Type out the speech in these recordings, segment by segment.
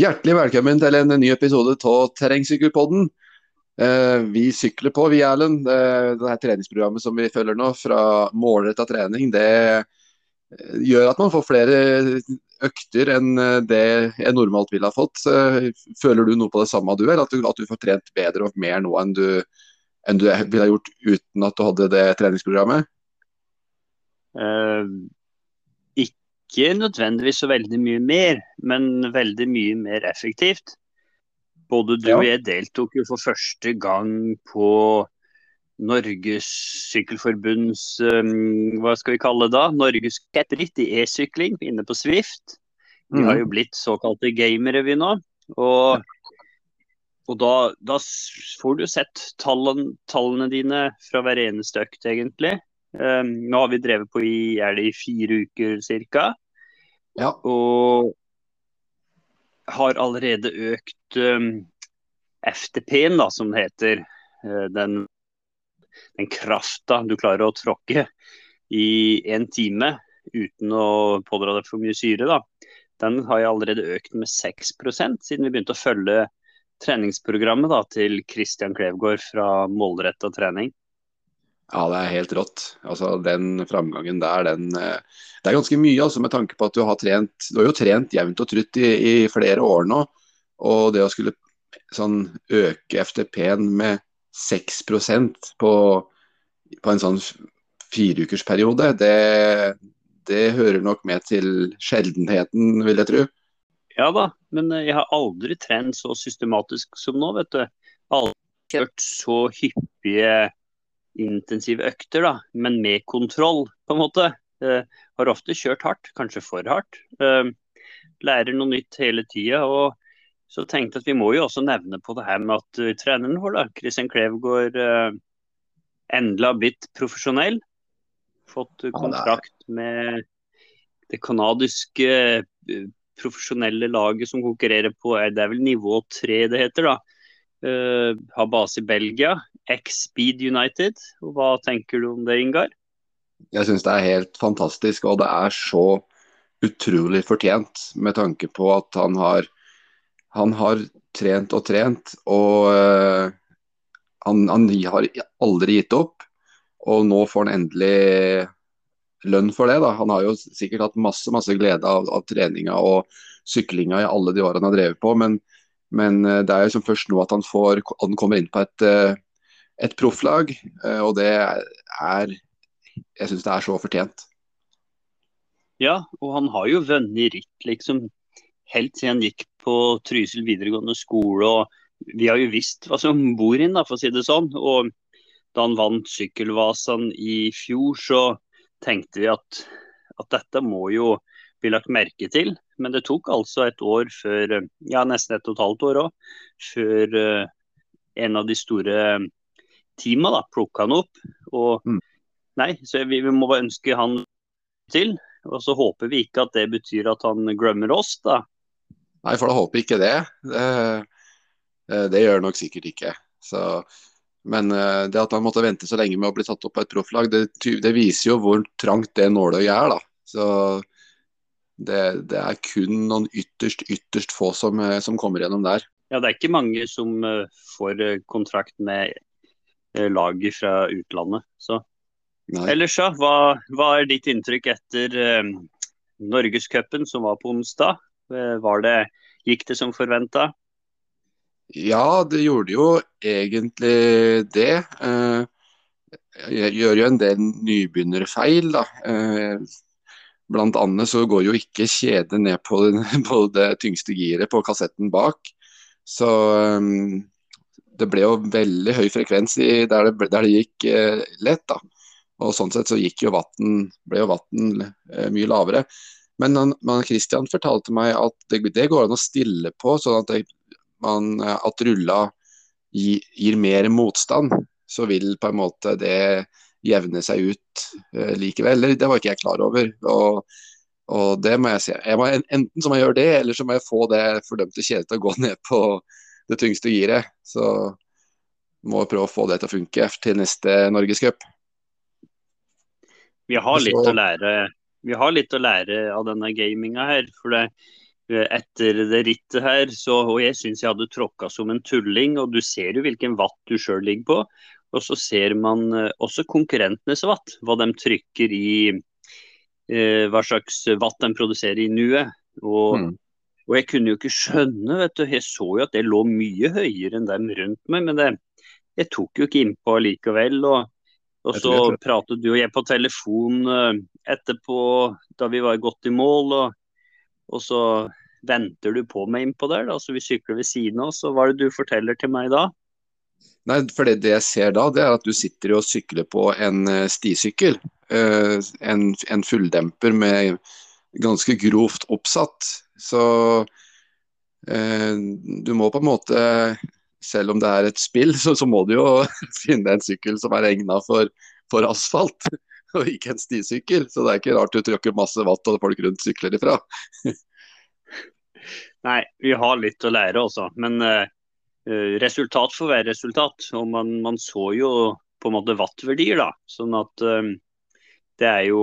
Hjertelig velkommen til en ny episode av Terrengsykkelpodden. Eh, vi sykler på, vi Erlend. Det her treningsprogrammet som vi følger nå, fra målretta trening, det eh, gjør at man får flere økter enn eh, det jeg normalt ville ha fått. Føler du noe på det samme, du, eller at du, at du får trent bedre og mer nå enn du, enn du ville ha gjort uten at du hadde det treningsprogrammet? Uh, ikke nødvendigvis så veldig mye mer, men veldig mye mer effektivt. Både du ja. og jeg deltok jo for første gang på Norges Sykkelforbunds um, hva skal vi kalle det da? Norges Ketteritt i e-sykling inne på Swift. Vi har jo mm. blitt såkalte gamere, vi nå. Og, og da, da, får du sett tallene, tallene dine fra hver eneste økt, egentlig. Um, nå har vi drevet på i, er det i fire uker ca. Ja. Og har allerede økt um, FTP-en, da, som det heter. Uh, den, den krafta du klarer å tråkke i en time uten å pådra deg for mye syre. da. Den har jeg allerede økt med 6% siden vi begynte å følge treningsprogrammet da, til Christian Klevgård fra Målretta trening. Ja, det er helt rått. Altså, Den framgangen der, den eh, Det er ganske mye, altså, med tanke på at du har trent Du har jo trent jevnt og trutt i, i flere år nå. Og det å skulle sånn øke FTP-en med 6% på, på en sånn fireukersperiode, det, det hører nok med til sjeldenheten, vil jeg tro. Ja da, men jeg har aldri trent så systematisk som nå, vet du. Aldri kjørt så hyppige intensive økter, da, men med kontroll, på en måte. Uh, har ofte kjørt hardt, kanskje for hardt. Uh, lærer noe nytt hele tida. Og så tenkte jeg at vi må jo også nevne på det her med at uh, treneren vår, da, Christian Klevgård, endelig har blitt profesjonell. Fått kontrakt med det canadiske profesjonelle laget som konkurrerer på det er vel nivå tre det heter. da. Har base i Belgia. X-Speed United. Hva tenker du om det, Ingar? Jeg syns det er helt fantastisk, og det er så utrolig fortjent med tanke på at han har, han har trent og trent, og uh, han, han, har aldri gitt opp. Og nå får han endelig lønn for det. Da. Han har jo sikkert hatt masse masse glede av, av treninga og syklinga i alle de årene han har drevet på, men, men uh, det er jo som først nå at han, får, han kommer inn på et uh, et profflag, eh, og det er Jeg syns det er så fortjent. Ja, og han har jo vunnet ritt liksom helt siden han gikk på Trysil videregående skole. og Vi har jo visst hva som bor inn, da, for å si det sånn. Og da han vant sykkelvasen i fjor, så tenkte vi at, at dette må jo bli lagt merke til. Men det tok altså et år før, ja nesten et og et halvt år òg, før uh, en av de store teama da, plukka han opp. Og mm. nei, så vi, vi, må bare ønske han til. Og så håper vi ikke at det betyr at han glemmer oss, da. Nei, for da håper ikke det. Det, eh, det gjør nok sikkert ikke. Så, men eh, det at han måtte vente så lenge med å bli tatt opp på et profflag, det, det, viser jo hvor trangt det nåløyet er. da. Så det, det, er kun noen ytterst, ytterst få som, eh, som, kommer gjennom der. Ja, det er ikke mange som får kontrakt med Eh, laget fra utlandet. Så. Ellers, ja, hva, hva, er ditt inntrykk etter eh, Norgescupen som var på onsdag? Eh, var det, gikk det som forventa? Ja, det gjorde jo egentlig det. Eh, jeg gjør jo en del nybegynnerfeil, da. Eh, blant annet så går jo ikke kjedet ned på, på, det tyngste giret på kassetten bak. Så um, det ble jo veldig høy frekvens i, der, det, der, det, gikk eh, lett. da. Og Sånn sett så gikk jo vatten, ble jo vann eh, mye lavere. Men han, Christian fortalte meg at det, det, går an å stille på, sånn at, man, at rulla gi, gir mer motstand. Så vil på en måte det jevne seg ut uh, likevel. Det var ikke jeg klar over. og og det må jeg si. Jeg må, enten så må jeg gjøre det, eller så må jeg få det fordømte kjedet til å gå ned på det tyngste giret. Så må jeg prøve å få det til å funke til neste Norgescup. Vi har litt å lære vi har litt å lære av denne gaminga her. for det, etter det rittet her, så, og jeg syns jeg hadde tråkka som en tulling. Og du ser jo hvilken watt du sjøl ligger på. Og så ser man eh, også konkurrentenes watt, hva de trykker i eh, Hva slags watt de produserer i nuet. Og, mm. og, jeg kunne jo ikke skjønne, vet du. Jeg så jo at det lå mye høyere enn dem rundt meg. Men det, jeg tok jo ikke innpå likevel. og og så pratet du og jeg på telefon eh, etterpå da vi var godt i mål. Og, og så venter du på meg innpå der, da, så vi sykler ved siden av oss. Og hva er det du forteller til meg da? Nei, for det, det, jeg ser da, det er at du sitter og sykler på en uh, stisykkel. Uh, en, en, fulldemper med ganske grovt oppsatt. Så uh, du må på en måte selv om det er et spill, så, så må du jo finne en sykkel som er egna for, for, asfalt, og ikke en stisykkel. Så det er ikke rart du tråkker masse vatt og folk rundt sykler ifra. Nei, vi har litt å lære også. Men uh, resultat får være resultat. Og man, man, så jo på en måte wattverdier, da. Sånn at um, det er jo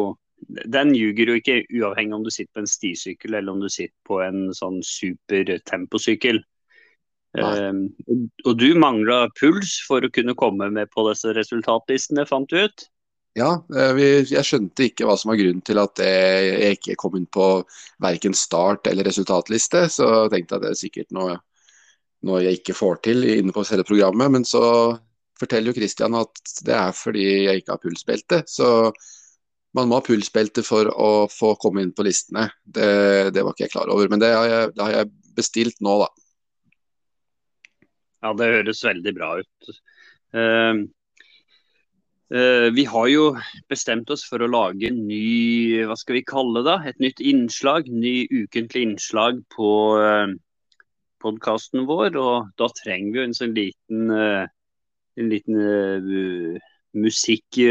Den ljuger jo ikke uavhengig om du sitter på en stisykkel eller om du sitter på en sånn super temposykkel. Um, og du mangla puls for å kunne komme med på disse resultatlistene, fant du ut? Ja, eh, vi, jeg skjønte ikke hva som var grunnen til at jeg ikke kom inn på verken start eller resultatliste. Så jeg tenkte at det er sikkert noe, noe jeg ikke får til inne på selve programmet. Men så forteller jo Christian at det er fordi jeg ikke har pulsbelte. Så man må ha pulsbelte for å få komme inn på listene. Det, det var ikke jeg klar over. Men det har jeg, det har jeg bestilt nå, da. Ja, det høres veldig bra ut. Uh, vi har jo bestemt oss for å lage en ny, hva skal vi kalle det? Et nytt innslag, ny ukentlig innslag på uh, podkasten vår. Og da trenger vi jo en sånn liten, uh, en liten uh, musikk...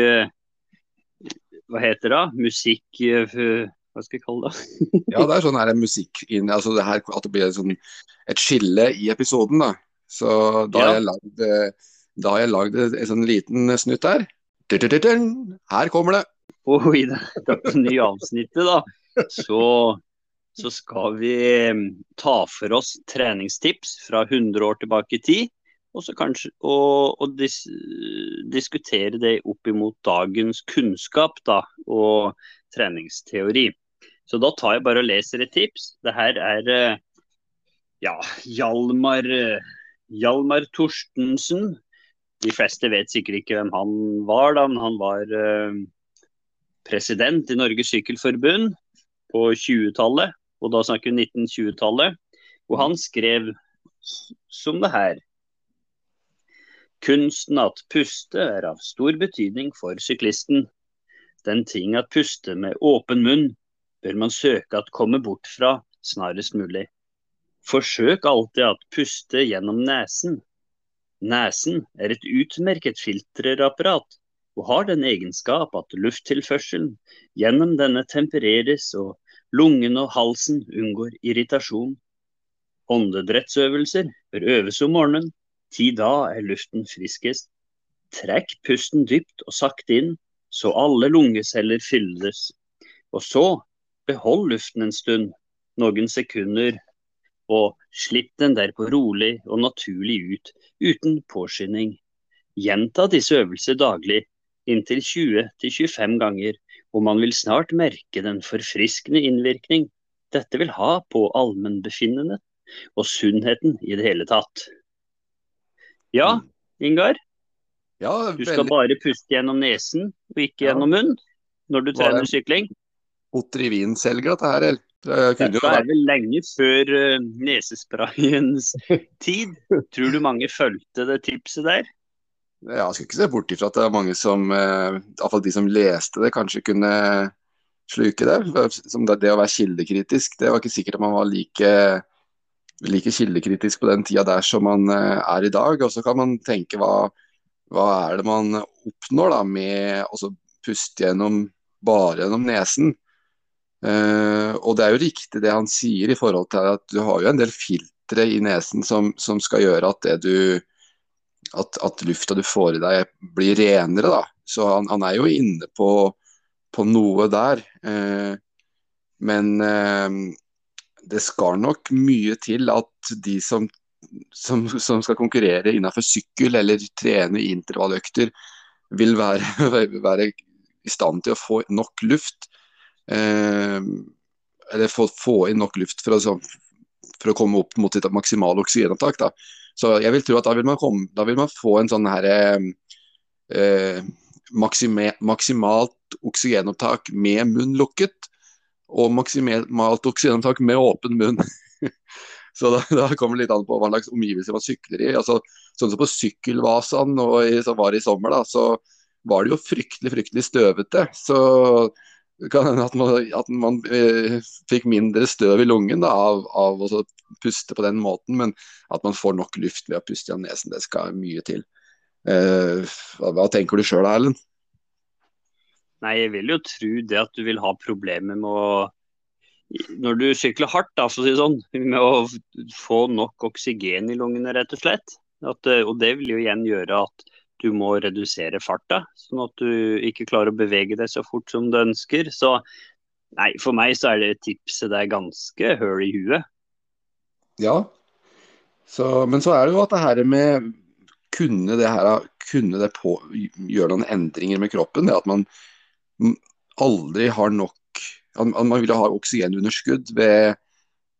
hva heter det? Musikk hva skal jeg kalle det? ja, det er sånn her musikk altså det her, at det blir sånn, et skille i episoden. da. Så da har jeg lagd, eh, da har jeg lagd en sånn liten snutt der. Her kommer det. Og i det nye avsnittet, da, så, så skal vi mm, ta for oss treningstips fra 100 år tilbake i tid. Og, så kanskje, og, og dis, diskutere det opp imot dagens kunnskap da, og treningsteori. Så da tar jeg bare og leser et tips. Det her er eh, ja, Hjalmar eh, Hjalmar Torstensen. De fleste vet sikkert ikke hvem han var, da, men han var eh, president i Norges Sykkelforbund på 20-tallet. Og da snakker vi 1920-tallet. Og han skrev som det her. Kunsten at puste er av stor betydning for syklisten. Den ting at puste med åpen munn bør man søke at komme bort fra snarest mulig. Forsøk alltid at puste gjennom nesen. Nesen er et utmerket filtrerapparat og har den egenskap at lufttilførselen gjennom denne tempereres og lungene og halsen unngår irritasjon. Åndedrettsøvelser bør øves om morgenen, ti da er luften friskest. Trekk pusten dypt og sakte inn, så alle lungeceller fylles. Og så behold luften en stund, noen sekunder og slipp den derpå rolig og naturlig ut, uten påskynding. Gjenta disse øvelser daglig, inntil 20-25 ganger, og man vil snart merke den forfriskende innvirkning dette vil ha på allmennbefinnende og sunnheten i det hele tatt. Ja, mm. Ingar? Ja, du skal bare puste gjennom nesen og ikke gjennom munnen når du trener sykling? Otrivin-selger, dette her, eller? Det er vel lenge før uh, nesesprayens tid. Tror du mange fulgte det tipset der? Ja, jeg skal ikke se bort ifra at det er mange som, uh, iallfall de som leste det, kanskje kunne sluke det. Som det, det å være kildekritisk, det var ikke sikkert at man var like, like kildekritisk på den tida der som man uh, er i dag. Og så kan man tenke hva, hva er det man oppnår da med å puste gjennom bare gjennom nesen. Uh, og det er jo riktig det han sier i forhold til at du har jo en del filtre i nesen som, som skal gjøre at det du at, at, lufta du får i deg blir renere, da. Så han, han er jo inne på, på noe der. Eh, men eh, det skal nok mye til at de som, som, som skal konkurrere innenfor sykkel eller trene i intervalløkter, vil være, være, i stand til å få nok luft. Eh, eller få, få, inn nok luft for å, for å komme opp mot sitt maksimale oksygenopptak. Da. Så jeg vil tro at da vil man, komme, da vil man få en sånn her eh, eh maksime, maksimalt oksygenopptak med munn lukket og maksimalt oksygenopptak med åpen munn. Så da, da, kommer det litt an på hva slags omgivelser man sykler i. Altså, sånn som på Sykkelvasan som var i sommer, da, så var det jo fryktelig, fryktelig støvete. Så at man, at man eh, fikk mindre støv i lungen da, av, av å puste på den måten, men at man får nok luft ved å puste gjennom nesen, det skal mye til. Eh, hva, hva, tenker du sjøl, Erlend? Nei, jeg vil jo tro det at du vil ha problemer med å Når du sykler hardt, da, for å si det sånn, med å få nok oksygen i lungene, rett og slett. At, eh, og det vil jo igjen gjøre at du må redusere farta, sånn at du ikke klarer å bevege deg så fort som du ønsker. Så nei, for meg så er det tipset det er ganske høl i huet. Ja, så, men så er det jo at det her med kunne det her kunne det på, gjøre noen endringer med kroppen. Det at man aldri har nok at Man vil ha oksygenunderskudd ved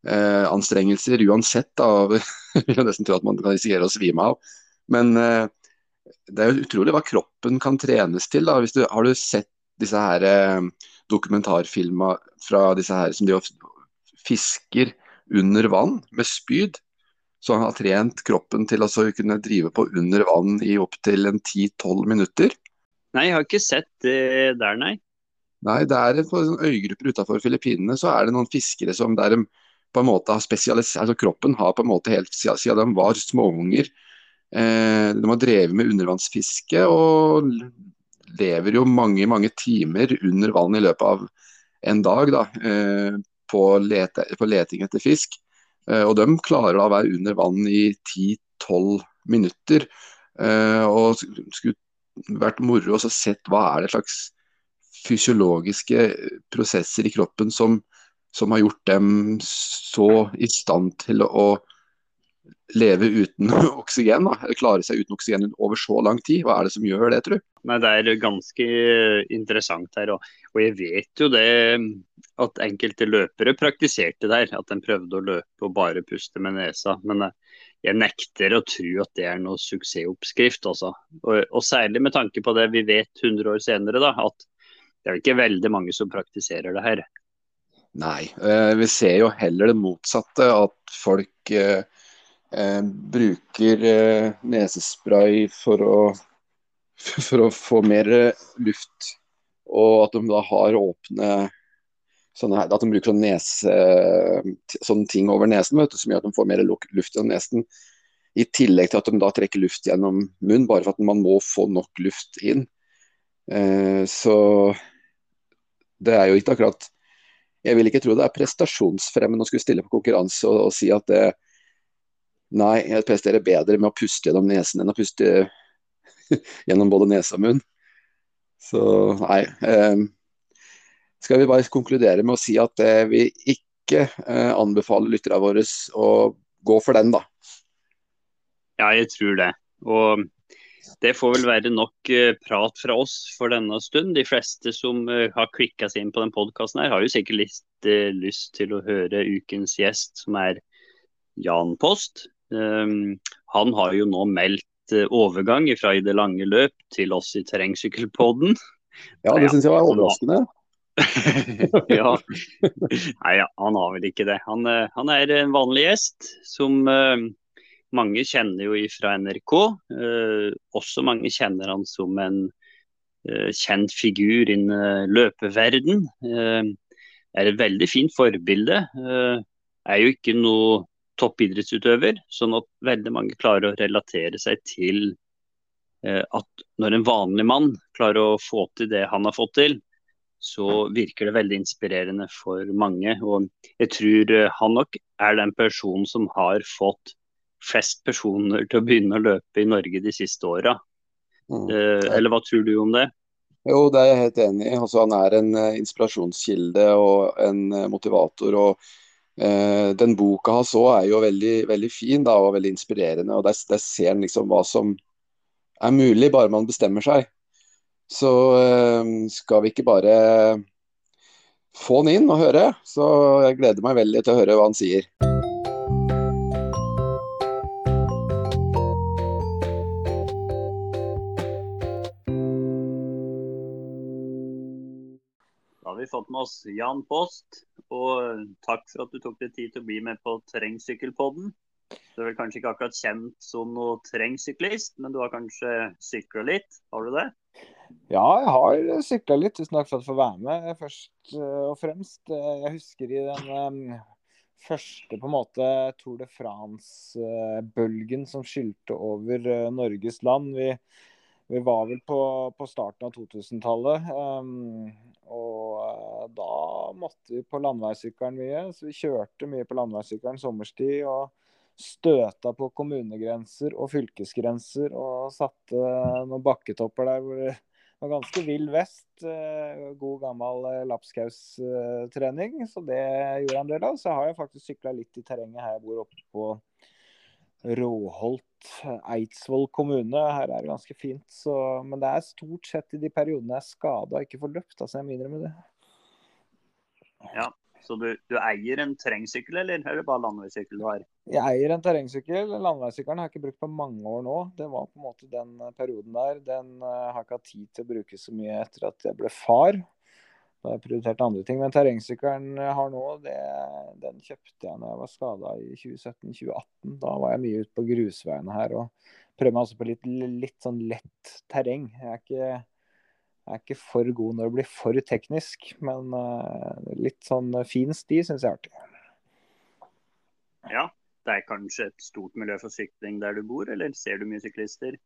eh, anstrengelser uansett. Jeg vil nesten tro at man kan risikere å svime av. Men eh, det er jo utrolig hva kroppen kan trenes til. Da. Du, har du sett disse her eh, dokumentarfilmer fra disse her som de fisker under vann med spyd? Så han har trent kroppen til å kunne drive på under vann i opptil 10-12 minutter. Nei, jeg har ikke sett det der, nei. Nei, det er på øygrupper utenfor Filippinene så er det noen fiskere som der de på en måte har spesialisert altså Kroppen har på en måte helt siden, de var småunger De har drevet med undervannsfiske og lever jo mange mange timer under vann i løpet av en dag da, eh, på, lete, på, leting etter fisk. Eh, og de klarer å være under vann i 10-12 minutter. Eh, og skulle vært moro å sett hva er det slags fysiologiske prosesser i kroppen som, som har gjort dem så i stand til å leve uten oksygen, da, eller klare seg uten oksygen over så lang tid. Hva er det som gjør det, tror du? Nei, Det er ganske interessant her. Og, og, jeg vet jo det at enkelte løpere praktiserte der. At de prøvde å løpe og bare puste med nesa. Men eh, jeg nekter å tro at det er noe suksessoppskrift. altså. Og, og, særlig med tanke på det vi vet 100 år senere, da, at det er ikke veldig mange som praktiserer det her. Nei, eh, vi ser jo heller det motsatte. At folk eh, eh, bruker eh, nesespray for å, for å få mer luft. Og at de da har åpne sånne her, at de bruker sånne, nese, sånne ting over nesen vet du, som gjør at de får mer luft gjennom nesen. I tillegg til at de da trekker luft gjennom munnen, bare for at man må få nok luft inn. Eh, så det er jo ikke akkurat Jeg vil ikke tro det er prestasjonsfremmende å skulle stille på konkurranse og, og si at det, nei, jeg presterer bedre med å puste gjennom nesen enn å puste gjennom både nese og munn. Så nei. Eh, skal vi bare konkludere med å si at eh, vi ikke eh, anbefaler lytterne våre å gå for den, da. Ja, jeg tror det. Og det får vel være nok uh, prat fra oss for denne stund. De fleste som uh, har klikka seg inn på den podkasten her, har jo sikkert lyst, uh, lyst, til å høre ukens gjest, som er Jan Post. Um, han har jo nå meldt overgang fra i det lange løp til oss i terrengsykkelpodden. Ja, det syns jeg var overraskende. ja. Nei, han har vel ikke det. Han, eh, han er en vanlig gjest som uh, mange kjenner jo fra NRK. Uh, også mange kjenner han som en uh, kjent figur innen løpeverden. er et veldig fint forbilde. er jo ikke noe toppidrettsutøver, sånn at veldig mange klarer å relatere seg til at når en vanlig mann klarer å få til det han har fått til, så virker det veldig inspirerende for mange. Og jeg tror eh, han nok er den personen som har fått flest personer til å begynne å løpe i Norge de siste åra. Mm. Eh, eller hva tror du om det? Jo, det er jeg helt enig i. Altså, han er en inspirasjonskilde og en motivator. og Eh, den boka hans òg er jo veldig, veldig fin da, og veldig inspirerende. og Der, der ser en liksom hva som er mulig, bare man bestemmer seg. Så eh, skal vi ikke bare få han inn og høre. Så jeg gleder meg veldig til å høre hva han sier. Fått med oss Jan Post, og takk for at du tok deg tid til å bli med på Terrengsykkelpodden. Du er vel kanskje ikke akkurat kjent som noe terrengsyklist, men du har kanskje sykla litt? Har du det? Ja, jeg har sykla litt. Tusen takk for at jeg får være med, først eh, og fremst. Eh, jeg husker i den um, første på en måte Tour de France-bølgen som skylte over Norges land. Vi, vi, var vel på, på starten av 2000-tallet. Um, og uh, da måtte vi på landeveissykkelen mye. Så vi kjørte mye på landeveissykkelen sommerstid. og støta på kommunegrenser og fylkesgrenser og satte noen bakketopper der hvor det var ganske vill vest. Eh, god gammel eh, lapskaustrening. Så det gjorde jeg en del av. Så har jeg faktisk sykla litt i terrenget her jeg bor oppe på Råholt, Eidsvoll kommune. Her er det ganske fint. Så, men det er stort sett i de periodene jeg er skada og ikke får løpt. Altså jeg må innrømme det. Ja, så du, du, eier en terrengsykkel, eller er det bare landeveissykkel du har? Jeg eier en terrengsykkel. Landeveissykkelen har jeg ikke brukt på mange år nå. Det var på en måte den eh, perioden der. Den uh, har ikke hatt tid til å bruke så mye etter at jeg ble far. Da har jeg prioritert andre ting. Men terrengsykkelen jeg har nå, det, den kjøpte jeg når jeg var skada i 2017-2018. Da var jeg mye ute på grusveiene her og prøvde meg også på litt, litt sånn lett terreng. Jeg er ikke jeg er ikke for god når det blir for teknisk, men uh, litt sånn fin sti syns jeg er artig. Ja, det er kanskje et stort miljø for sykling der du bor, eller ser du mye syklister?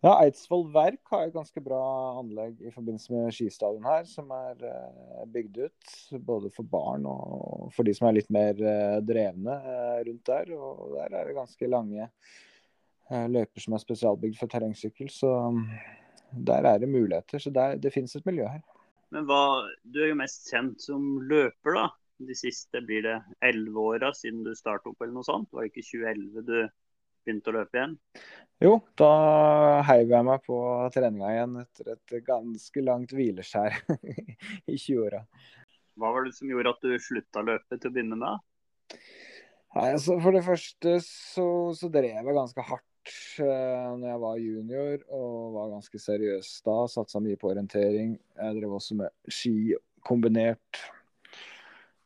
Ja, Eidsvoll Verk har et ganske bra anlegg i forbindelse med skistadion her, som er uh, bygd ut. Både for barn og for de som er litt mer uh, drevne rundt der. Og der er det ganske lange løyper som er spesialbygd for terrengsykkel. Så der er det muligheter. Så der, det finnes et miljø her. Men hva, Du er jo mest kjent som løper, da. De siste blir det elleve åra siden du startet opp, eller noe sånt. Var det ikke 2011 du begynte å løpe igjen? Jo, da heiv jeg meg på treninga igjen etter et ganske langt hvileskjær i 20-åra. Hva var det som gjorde at du slutta å løpe til å begynne med? Nei, altså For det første så, så drev jeg ganske hardt uh, når jeg var junior og var ganske seriøs da. Satsa mye på orientering. Jeg drev også med ski kombinert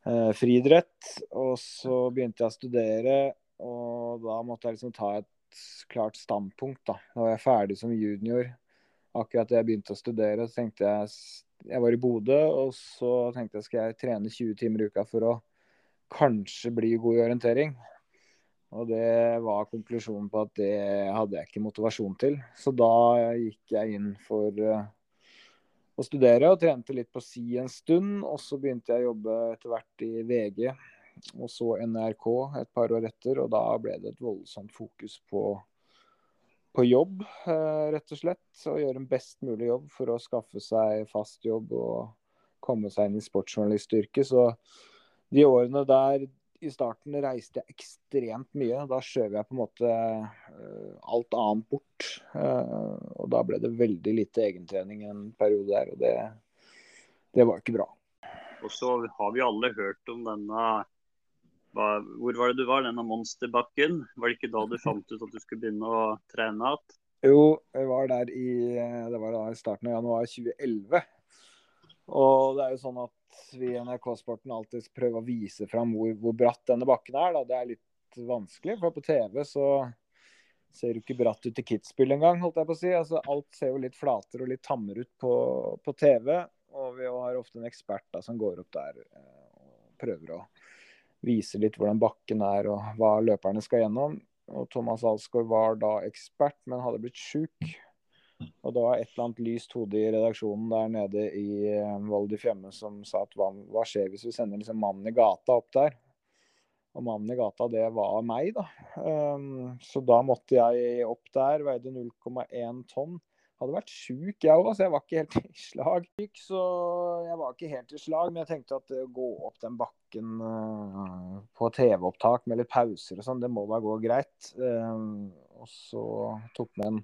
uh, friidrett. Og så begynte jeg å studere, og da måtte jeg liksom ta et klart standpunkt. Da Da var jeg ferdig som junior. Akkurat da jeg begynte å studere, så tenkte jeg Jeg var i Bodø, og så tenkte jeg skal jeg trene 20 timer i uka for å kanskje bli god i orientering. Og det var konklusjonen på at det hadde jeg ikke motivasjon til. Så da gikk jeg inn for uh, å studere og trente litt på si en stund. Og så begynte jeg å jobbe etter hvert i VG og så NRK et par år etter. Og da ble det et voldsomt fokus på, på jobb, uh, rett og slett. Å gjøre en best mulig jobb for å skaffe seg fast jobb og komme seg inn i sportsjournalistyrket. Så de årene der i starten reiste jeg ekstremt mye. Da skjøv jeg på en måte uh, alt annet bort. Uh, og da ble det veldig lite egentrening en periode der, og det, det var ikke bra. Og så har vi alle hørt om denne hva, Hvor var det du var? Denne monsterbakken? Var det ikke da du fant ut at du skulle begynne å trene igjen? Jo, jeg var der i det var da i starten av januar 2011. Og det er jo sånn at vi i NRK-sporten alltid prøver å vise fram hvor, hvor, bratt denne bakken er. Da. Det er litt vanskelig, for på TV så ser du ikke bratt ut i Kitzbühel engang, holdt jeg på å si. Altså, alt ser jo litt flatere og litt tammere ut på, på, TV. Og vi har ofte en ekspert da, som går opp der eh, og prøver å vise litt hvordan bakken er og hva løperne skal gjennom. Og Thomas Alsgaard var da ekspert, men hadde blitt sjuk. Og det var et eller annet lyst hode i redaksjonen der nede i Val di Fiemme som sa at hva, hva, skjer hvis vi sender liksom mannen i gata opp der? Og mannen i gata, det var meg, da. Um, så da måtte jeg opp der, veide 0,1 tonn. Hadde vært sjuk, jeg òg, så jeg var ikke helt i slag. Så jeg var ikke helt i slag, men jeg tenkte at å gå opp den bakken uh, på TV-opptak med litt pauser og sånn, det må bare gå greit. Uh, og så tok vi en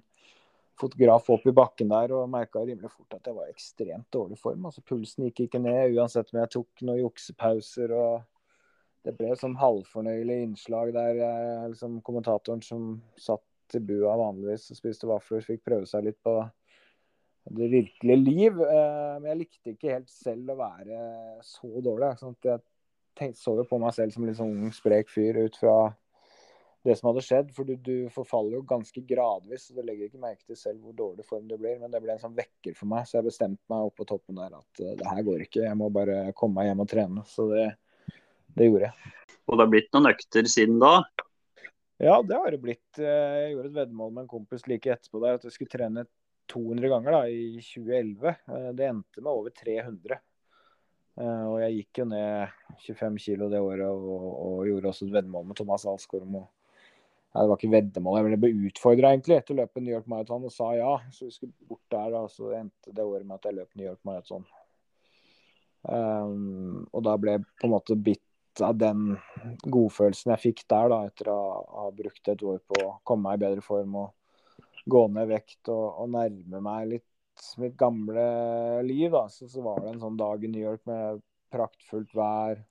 fotograf opp i bakken der og merka rimelig fort at jeg var i ekstremt dårlig form. altså Pulsen gikk ikke ned uansett om jeg tok noen juksepauser. og Det ble sånn halvfornøyelig innslag der jeg, liksom, kommentatoren som satt i bua vanligvis og spiste vafler, fikk prøve seg litt på det virkelige liv. Eh, men jeg likte ikke helt selv å være så dårlig. Sånn jeg tenkte, så jo på meg selv som litt sånn ung, sprek fyr ut fra det som hadde skjedd. For du, du, forfaller jo ganske gradvis, og du legger ikke merke til selv hvor dårlig form du blir. Men det ble en sånn vekker for meg, så jeg bestemte meg oppå på toppen der at uh, det her går ikke. Jeg må bare komme meg hjem og trene. Så det, det gjorde jeg. Og det har blitt noen økter siden da? Ja, det har det blitt. Eh, jeg gjorde et veddemål med en kompis like etterpå der at jeg skulle trene 200 ganger da, i 2011. Eh, det endte med over 300. Og jeg gikk jo ned 25 kilo det året og, og, gjorde også et veddemål med Thomas Alsgaard om Nei, det var ikke veddemål. Jeg ble utfordra egentlig etter løpe New York Marathon og sa ja. Så vi skulle bort der, og Så endte det året med at jeg løp New York Marathon. Um, og da ble jeg på en måte bitt av den godfølelsen jeg fikk der, da, etter å ha brukt et år på å komme meg i bedre form og gå ned vekt og, og nærme meg litt mitt gamle liv. da, så, så var det en sånn dag i New York med praktfullt vær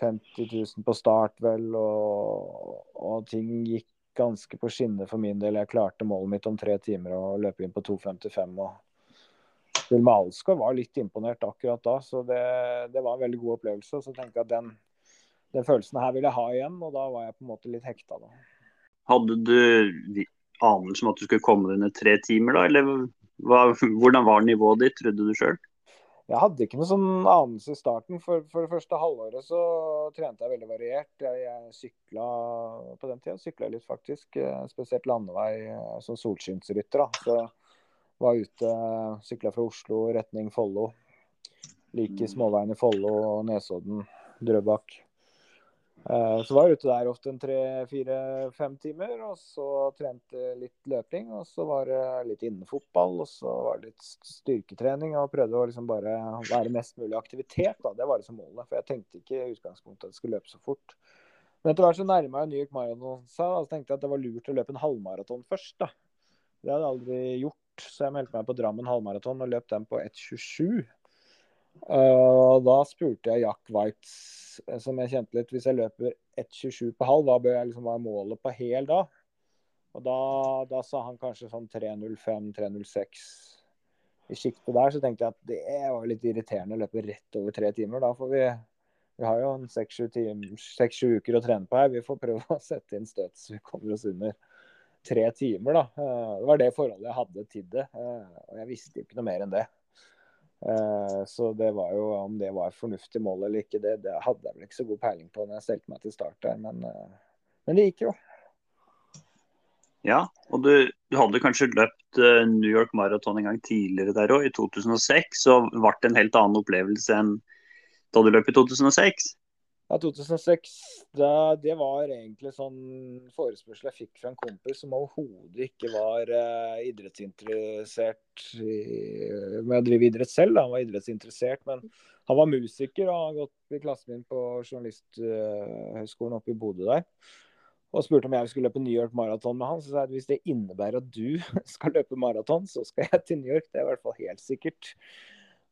50 000 på start, vel, og, og, ting gikk ganske på skinner for min del. Jeg klarte målet mitt om tre timer og løpe inn på 2.55. og Vilma var litt imponert akkurat da, så det, det, var en veldig god opplevelse. Så tenkte jeg at den, den, følelsen her vil jeg ha igjen, og da var jeg på en måte litt hekta. da. Hadde du anelse om at du skulle komme deg under tre timer, da? Eller hva, hvordan var nivået ditt, trodde du sjøl? Jeg hadde ikke noe sånn anelse i starten. For, for det første halvåret så trente jeg veldig variert. Jeg, jeg sykla på den tida sykla litt, faktisk. Eh, spesielt landevei eh, som solskinnsrytter. da. Så var ute, sykla fra Oslo retning Follo. Like småveien i Follo og Nesodden, Drøbak. Eh, så var jeg ute der ofte en tre-fire-fem timer, og så trente litt løping. Og så var det litt innefotball, og så var det litt styrketrening. Og prøvde å liksom bare være mest mulig aktivitet. Da. Det var liksom målet. For jeg tenkte ikke i utgangspunktet at jeg skulle løpe så fort. Men etter hvert så nærma jeg New York Marathon seg, og så tenkte jeg at det var lurt å løpe en halvmaraton først. da. Det hadde jeg aldri gjort, så jeg meldte meg på Drammen halvmaraton og løp den på 1.27. Og da spurte jeg Jack Whites, eh, som jeg kjente litt, hvis jeg løper 1,27 på halv, da bør jeg liksom være målet på hel da? Og da, da sa han kanskje sånn 3.05-3.06 i sjiktet der. Så tenkte jeg at det var litt irriterende å løpe rett over tre timer. Da får vi vi har jo seks-sju uker å trene på her. Vi får prøve å sette inn støt så vi kommer oss under tre timer. da. Eh, det var det forholdet jeg hadde til det. Og jeg visste jo ikke noe mer enn det. Eh, så det var jo om det var fornuftig mål eller ikke, det, det hadde jeg vel ikke så god peiling på når jeg stelte meg til start der, men, eh, men det gikk jo. Ja, og du, du hadde kanskje løpt uh, New York Marathon en gang tidligere der òg, i 2006. Så ble det en helt annen opplevelse enn da du løp i 2006? Ja, 2006 da, det var egentlig sånn forespørsel jeg fikk fra en kompis som overhodet ikke var eh, idrettsinteressert i, med å drive idrett selv. Da. Han var idrettsinteressert, men han var musiker og har gått i klassen min på Journalisthøgskolen oppe i Bodø der. Og spurte om jeg skulle løpe New York Marathon med han. Så sa jeg at hvis det innebærer at du skal løpe maraton, så skal jeg til New York. Det er i hvert fall helt sikkert.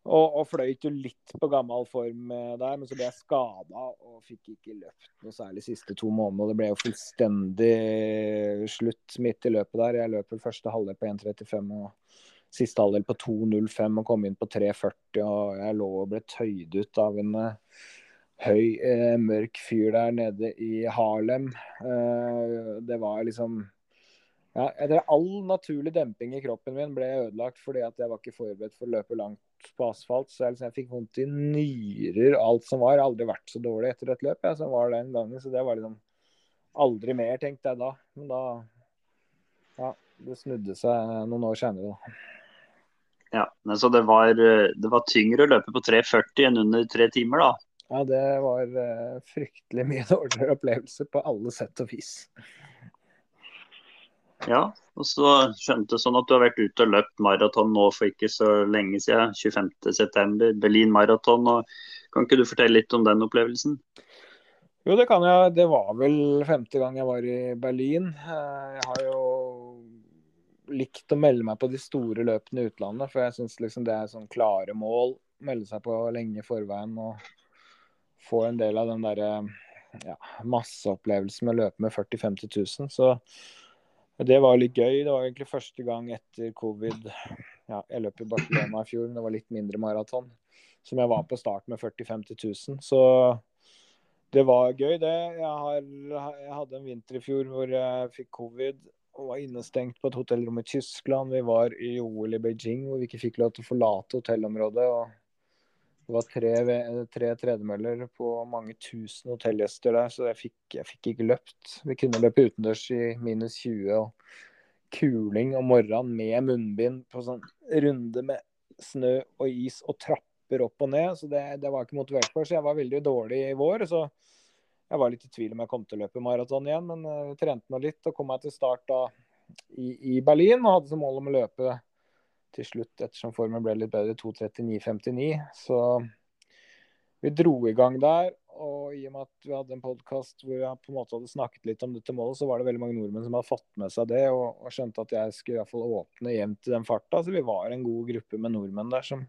Og, og fløyt jo litt på gammel form eh, der, men så ble jeg skada og fikk ikke løpt noe særlig de siste to månedene. Det ble jo fullstendig slutt midt i løpet der. Jeg løp vel første halvdel på 1,35 og siste halvdel på 2,05 og kom inn på 3,40. Og jeg lå og ble tøyd ut av en uh, høy, eh, mørk fyr der nede i Harlem. Eh, det var liksom ja, All naturlig demping i kroppen min ble ødelagt fordi at jeg var ikke forberedt for å løpe langt på asfalt. Så jeg, liksom, jeg fikk vondt i nyrer og alt som var. Jeg har aldri vært så dårlig etter et løp jeg, som var den gangen. Så det var liksom aldri mer, tenkte jeg da. Men da Ja, det snudde seg noen år senere, da. Ja, men Så det var, det var tyngre å løpe på 3,40 enn under tre timer, da? Ja, det var uh, fryktelig mye dårligere opplevelse på alle sett og vis. Ja, og så skjønte sånn at du har vært ute og løpt maraton nå for ikke så lenge siden. 25.9. Berlin maraton. Kan ikke du fortelle litt om den opplevelsen? Jo, det kan jeg. Det var vel femte gang jeg var i Berlin. Eh, jeg har jo likt å melde meg på de store løpene i utlandet, for jeg syns liksom det er sånn klare mål. Melde seg på lenge i forveien og få en del av den derre ja, masseopplevelsen med å løpe med 40 000-50 000. Så det var litt gøy. Det var egentlig første gang etter covid. Ja, jeg løp i Barcelona i fjor, det var litt mindre maraton. Som jeg var på start med 40 000-50 000. Så det var gøy, det. Jeg, har, jeg, hadde en vinter i fjor hvor jeg fikk covid og var innestengt på et hotellrom i Tyskland. Vi var i OL i Beijing hvor vi ikke fikk lov til å forlate hotellområdet. og det var tre, tre tredemøller på mange tusen hotellgjester der, så jeg fikk, jeg fikk, ikke løpt. Vi kunne løpe utendørs i minus 20 og kuling om morgenen med munnbind på sånn runde med snø og is og trapper opp og ned. Så det, det var ikke motivert for. Så jeg var veldig dårlig i vår. Så jeg var litt i tvil om jeg kom til å løpe maraton igjen, men jeg uh, trente nå litt og kom meg til start da i, i Berlin og hadde som mål om å løpe til slutt, ettersom formen ble litt bedre, 2.39,59. Så vi dro i gang der. Og i og med at vi hadde en podkast hvor jeg på en måte hadde snakket litt om dette målet, så var det veldig mange nordmenn som hadde fått med seg det og, og skjønte at jeg skulle i hvert fall åpne jevnt i den farta. Så vi var en god gruppe med nordmenn der som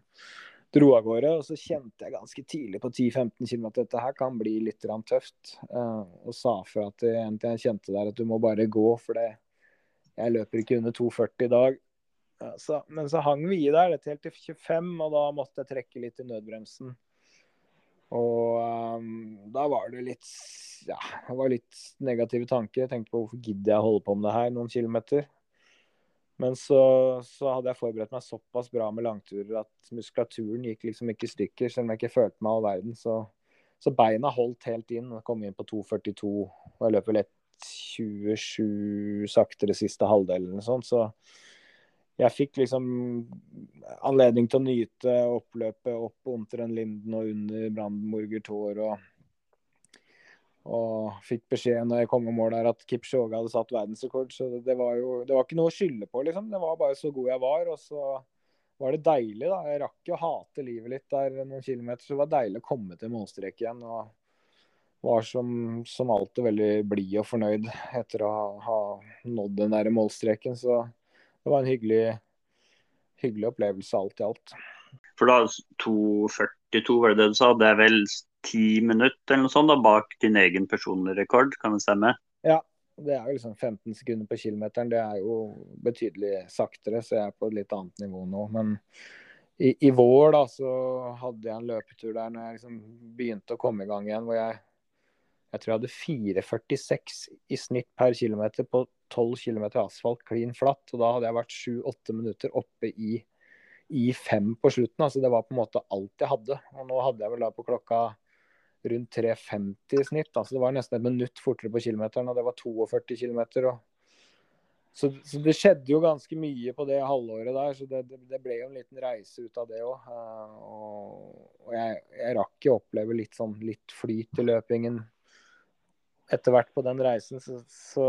dro av gårde. Og så kjente jeg ganske tidlig på 10-15 km at dette her kan bli litt tøft. Uh, og sa fra til en jeg kjente der at du må bare gå, for det, jeg løper ikke under 2,40 i dag. Så, men så hang vi i der dette helt til 25, og da måtte jeg trekke litt i nødbremsen. Og um, da var det litt ja, det var litt negative tanker. Jeg tenkte på hvorfor gidder jeg å holde på med det her noen kilometer. Men så, så, hadde jeg forberedt meg såpass bra med langturer at muskulaturen gikk liksom ikke i stykker, selv om jeg ikke følte meg all verden. Så, så beina holdt helt inn. Jeg kom inn på 2,42, og jeg løper lett 27 saktere siste halvdelen. sånt. Så jeg fikk liksom anledning til å nyte oppløpet opp under en Linden og under Brandenburger Tor. Og, og fikk beskjed når jeg kom i mål der at Kipchoge hadde satt verdensrekord. Så det var jo det var ikke noe å skylde på, liksom. Det var bare så god jeg var. Og så var det deilig, da. Jeg rakk jo å hate livet litt der noen kilometer, så det var deilig å komme til målstrek igjen. og var som, som alltid veldig blid og fornøyd etter å ha, ha nådd den der målstreken. Så det var en hyggelig, hyggelig opplevelse alt i alt. For da 2,42 var det det du sa, det er vel ti minutter eller noe sånt da, bak din egen personlige rekord, kan det stemme? Ja, det er jo liksom 15 sekunder på kilometeren. Det er jo betydelig saktere, så jeg er på et litt annet nivå nå. Men i, i vår da, så hadde jeg en løpetur der når jeg liksom begynte å komme i gang igjen, hvor jeg jeg tror jeg hadde 4,46 i snitt per kilometer på 12 km asfalt klin flatt. Og da hadde jeg vært 7-8 minutter oppe i, i fem på slutten. Altså det var på en måte alt jeg hadde. Og nå hadde jeg vel da på klokka rundt 3,50 i snitt. Altså det var nesten et minutt fortere på kilometeren, og det var 42 km. Så, så, det skjedde jo ganske mye på det halvåret der, så det, det, det ble jo en liten reise ut av det òg. Uh, og, og jeg, jeg, rakk jo oppleve litt sånn litt flyt i løpingen etter hvert på den reisen. Så, så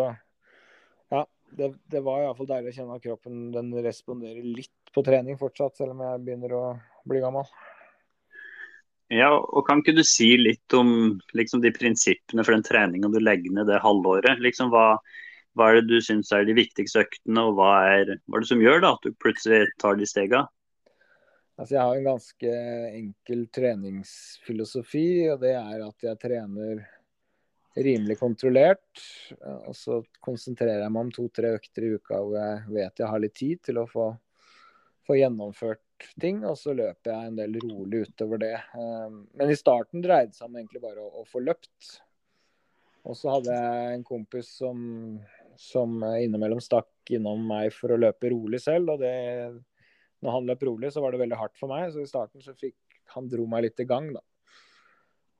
det, det var iallfall deilig å kjenne at kroppen den responderer litt på trening fortsatt, selv om jeg begynner å bli gammel. Ja, og Kan ikke du si litt om liksom, de prinsippene for den treninga du legger ned det halvåret? Liksom, hva, hva er det du syns er de viktigste øktene, og hva er, hva er det som gjør da, at du plutselig tar de stega? Altså, jeg har en ganske enkel treningsfilosofi, og det er at jeg trener rimelig kontrollert. Og så konsentrerer jeg meg om to-tre økter i uka hvor jeg vet jeg har litt tid til å få, få gjennomført ting. Og så løper jeg en del rolig utover det. Ehm, men i starten dreide det seg om egentlig bare å, å få løpt. Og så hadde jeg en kompis som, som innimellom stakk innom meg for å løpe rolig selv. Og det, når han løp rolig, så var det veldig hardt for meg. Så i starten så fikk han dro meg litt i gang, da.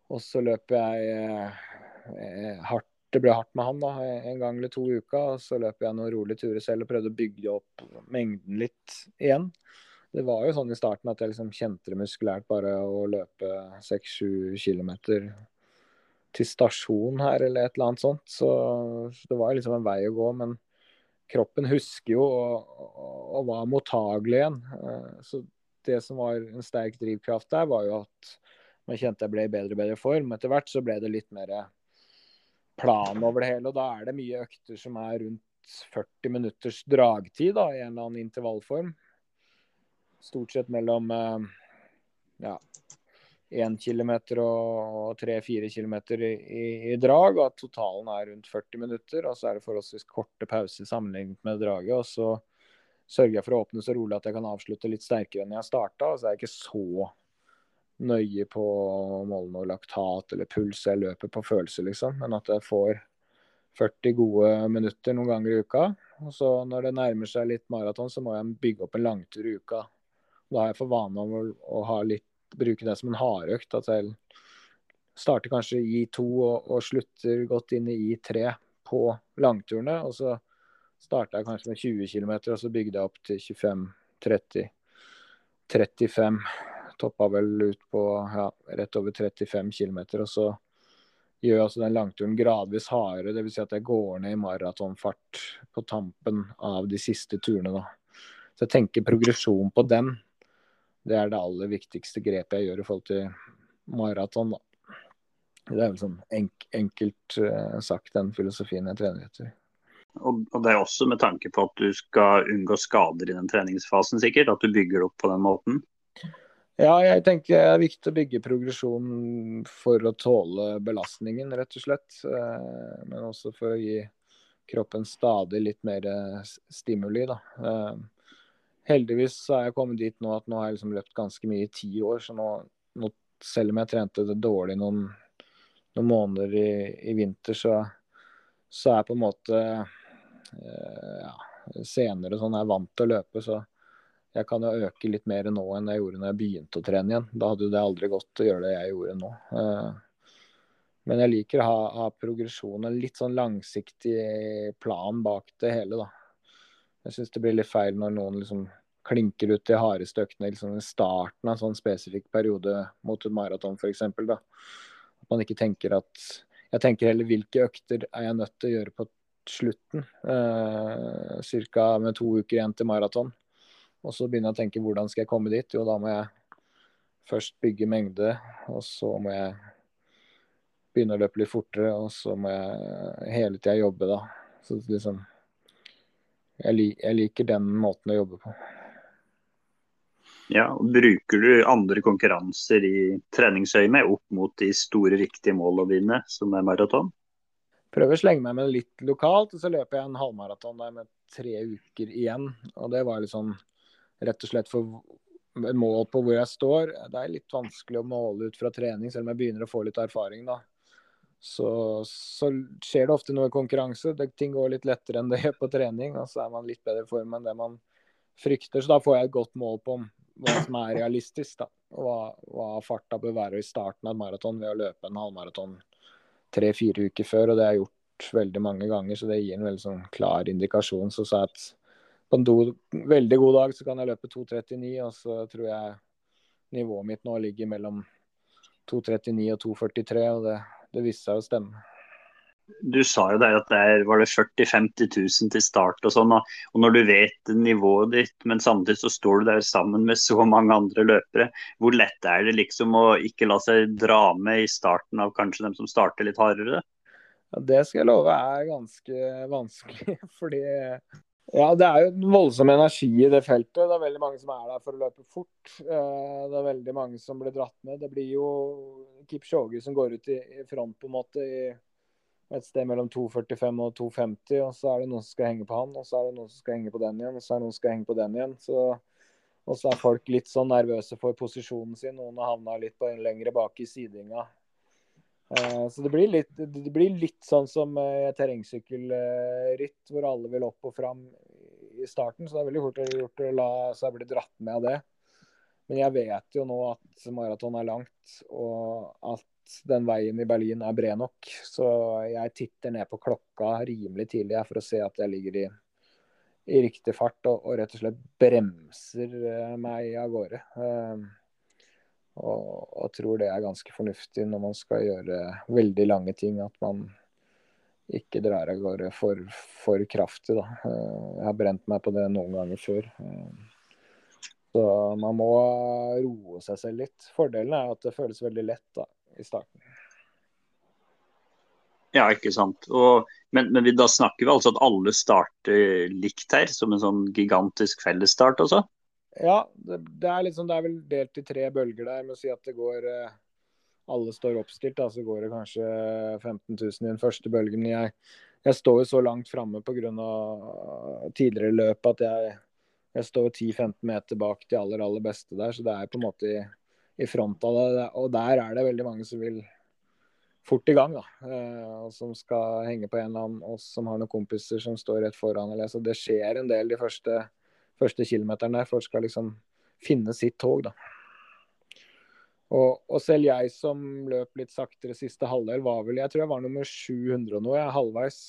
Og så løper jeg eh, Eh, hardt, det ble hardt med han da, en gang eller to uka. og Så løp jeg noen rolige turer selv og prøvde å bygge opp mengden litt igjen. Det var jo sånn i starten at jeg liksom kjente det muskulært bare å løpe 6-7 km til stasjon her eller et eller annet sånt. Så, så det var liksom en vei å gå. Men kroppen husker jo og, og var mottagelig igjen. Så det som var en sterk drivkraft der, var jo at man kjente jeg ble i bedre og bedre form. Etter hvert så ble det litt mer plan over det hele. Og da er det mye økter som er rundt 40 minutters dragtid da, i en eller annen intervallform. Stort sett mellom ja, 1 km og 3-4 km i, i, drag, og at totalen er rundt 40 minutter. Og så er det forholdsvis korte pauser sammenlignet med draget. Og så sørger jeg for å åpne så rolig at jeg kan avslutte litt sterkere enn jeg starta. Så er jeg ikke så nøye på å måle noe laktat eller puls. Jeg løper på følelse, liksom. Men at jeg får 40 gode minutter noen ganger i uka. Og så når det nærmer seg litt maraton, så må jeg bygge opp en langtur i uka. Da har jeg for vane å, å litt, bruke det som en hardøkt. At jeg starter kanskje i to og, og slutter godt inn i I3 på langturene. Og så starta jeg kanskje med 20 km, og så bygde jeg opp til 25-30. 35 toppa vel ut på ja, rett over 35 km. Og så gjør altså den langturen gradvis hardere. Dvs. Si at jeg går ned i maratonfart på tampen av de siste turene. da. Så jeg tenker progresjon på den. Det er det aller viktigste grepet jeg gjør i forhold til maraton. da. Det er vel sånn enk enkelt uh, sagt den filosofien jeg trener etter. Og, og, det er også med tanke på at du skal unngå skader i den treningsfasen, sikkert? At du bygger det opp på den måten? Ja, jeg tenker det er viktig å bygge progresjon for å tåle belastningen, rett og slett. Eh, men også for å gi kroppen stadig litt mer stimuli, da. Heldigvis heldigvis er jeg kommet dit nå at nå har jeg liksom løpt ganske mye i ti år. Så nå, nå selv om jeg trente det dårlig noen, noen måneder i, i, vinter, så, så er jeg på en måte eh, ja, senere sånn jeg er vant til å løpe. så jeg kan jo øke litt mer nå enn jeg gjorde når jeg begynte å trene igjen. Da hadde det aldri gått å gjøre det jeg gjorde nå. Eh, men jeg liker å ha, ha progresjon, en litt sånn langsiktig plan bak det hele, da. Jeg syns det blir litt feil når noen liksom klinker ut de hardeste øktene liksom i starten av en sånn spesifikk periode mot et maraton f.eks. At man ikke tenker at Jeg tenker heller hvilke økter er jeg nødt til å gjøre på slutten. Eh, Ca. med to uker igjen til maraton. Og så begynner jeg å tenke hvordan skal jeg komme dit? Jo, da må jeg først bygge mengde, og så må jeg begynne å løpe litt fortere, og så må jeg hele tida jobbe, da. Så liksom jeg, lik, jeg, liker den måten å jobbe på. Ja, og Bruker du andre konkurranser i treningsøyemed opp mot de store, viktige målene dine, som er maraton? Prøver å slenge meg med litt lokalt, og så løper jeg en halvmaraton der med tre uker igjen. Og det var litt sånn rett og slett for mål på hvor jeg står. Det er litt vanskelig å måle ut fra trening, selv om jeg begynner å få litt erfaring. da. Så, så skjer det ofte noe i konkurranse. Det, ting går litt lettere enn det gjør på trening. og Så er man litt bedre i form enn det man frykter. Så da får jeg et godt mål på hva som er realistisk. da, Hva, hva farta bør være i starten av et maraton ved å løpe en halvmaraton tre-fire uker før. og Det har jeg gjort veldig mange ganger, så det gir en veldig sånn klar indikasjon. Så så at på en do, veldig god dag så kan jeg løpe 2.39, og så tror jeg nivået mitt nå ligger mellom 2.39 og 2.43, og det, det viste seg å stemme. Du sa jo der at der var det 40 000-50 000 til start og sånn. Og når du vet nivået ditt, men samtidig så står du der sammen med så mange andre løpere. Hvor lett er det liksom å ikke la seg dra med i starten av kanskje dem som starter litt hardere? Ja, det skal jeg love er ganske vanskelig. Fordi ja, det er jo en voldsom energi i det feltet. Det er veldig mange som er der for å løpe fort. Eh, det er veldig mange som blir dratt med. Det blir jo Kipchoge som går ut i front på en måte i et sted mellom 2,45 og 2,50. Og så er det noen som skal henge på han, og så er det noen som skal henge på den igjen, og så er det noen som skal henge på den igjen. Så, og så er folk litt sånn nervøse for posisjonen sin. Noen har havna litt på en lengre bak i sidinga. Eh, så det blir, litt, det blir litt sånn som et terrengsykkelritt, hvor alle vil opp og fram i starten. Så det er veldig fort gjort å la seg bli dratt med av det. Men jeg vet jo nå at maraton er langt, og at den veien i Berlin er bred nok. Så jeg titter ned på klokka rimelig tidlig for å se at jeg ligger i, i riktig fart, og, og, rett og slett bremser eh, meg av gårde. Og, og, tror det er ganske fornuftig når man skal gjøre veldig lange ting. At man ikke drar av gårde for, for kraftig. Da. Jeg har brent meg på det noen ganger før. Så man må roe seg selv litt. Fordelen er at det føles veldig lett da, i starten. Ja, ikke sant. Og, men, men da snakker vi altså at alle starter likt her, som en sånn gigantisk fellesstart, altså? Ja, det, det, er liksom, det er vel delt i tre bølger der. Med å si at det går eh, Alle står oppstilt, da, så går det kanskje 15 000 i den første bølgen. Jeg, jeg står jo så langt framme pga. tidligere løp at jeg, jeg står 10-15 meter bak de aller, aller beste der. Så det er på en måte i, i front av det. Og der er det veldig mange som vil fort i gang. da, eh, og Som skal henge på en eller annen, og som har noen kompiser som står rett foran. Eller, så Det skjer en del de første, første kilometeren der. Folk skal liksom finne sitt tog. da. Og, og, selv jeg som løp litt saktere siste halvdel, var vel Jeg tror jeg var nummer 700 og noe, jeg er halvveis.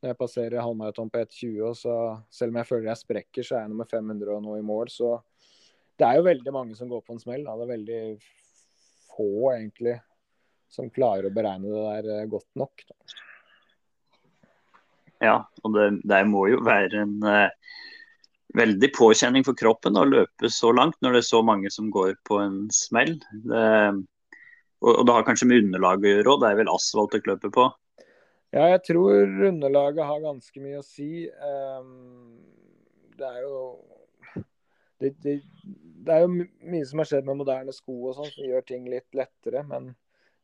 Når jeg passerer halvmaraton på 1,20, og så selv om jeg føler jeg sprekker, så er jeg nummer 500 og noe i mål. Så det er jo veldig mange som går på en smell. Da. Det er veldig få, egentlig, som klarer å beregne det der eh, godt nok. Da. Ja, og det, det, må jo være en uh, veldig påkjenning for kroppen å løpe så langt når det er så mange som går på en smell. Det, og, og, det har kanskje med underlaget å gjøre òg, det er vel asfalt dere løper på? Ja, jeg tror underlaget har ganske mye å si. Um, det er jo det, det, det, er jo mye som har skjedd med moderne sko og sånn, som gjør ting litt lettere. Men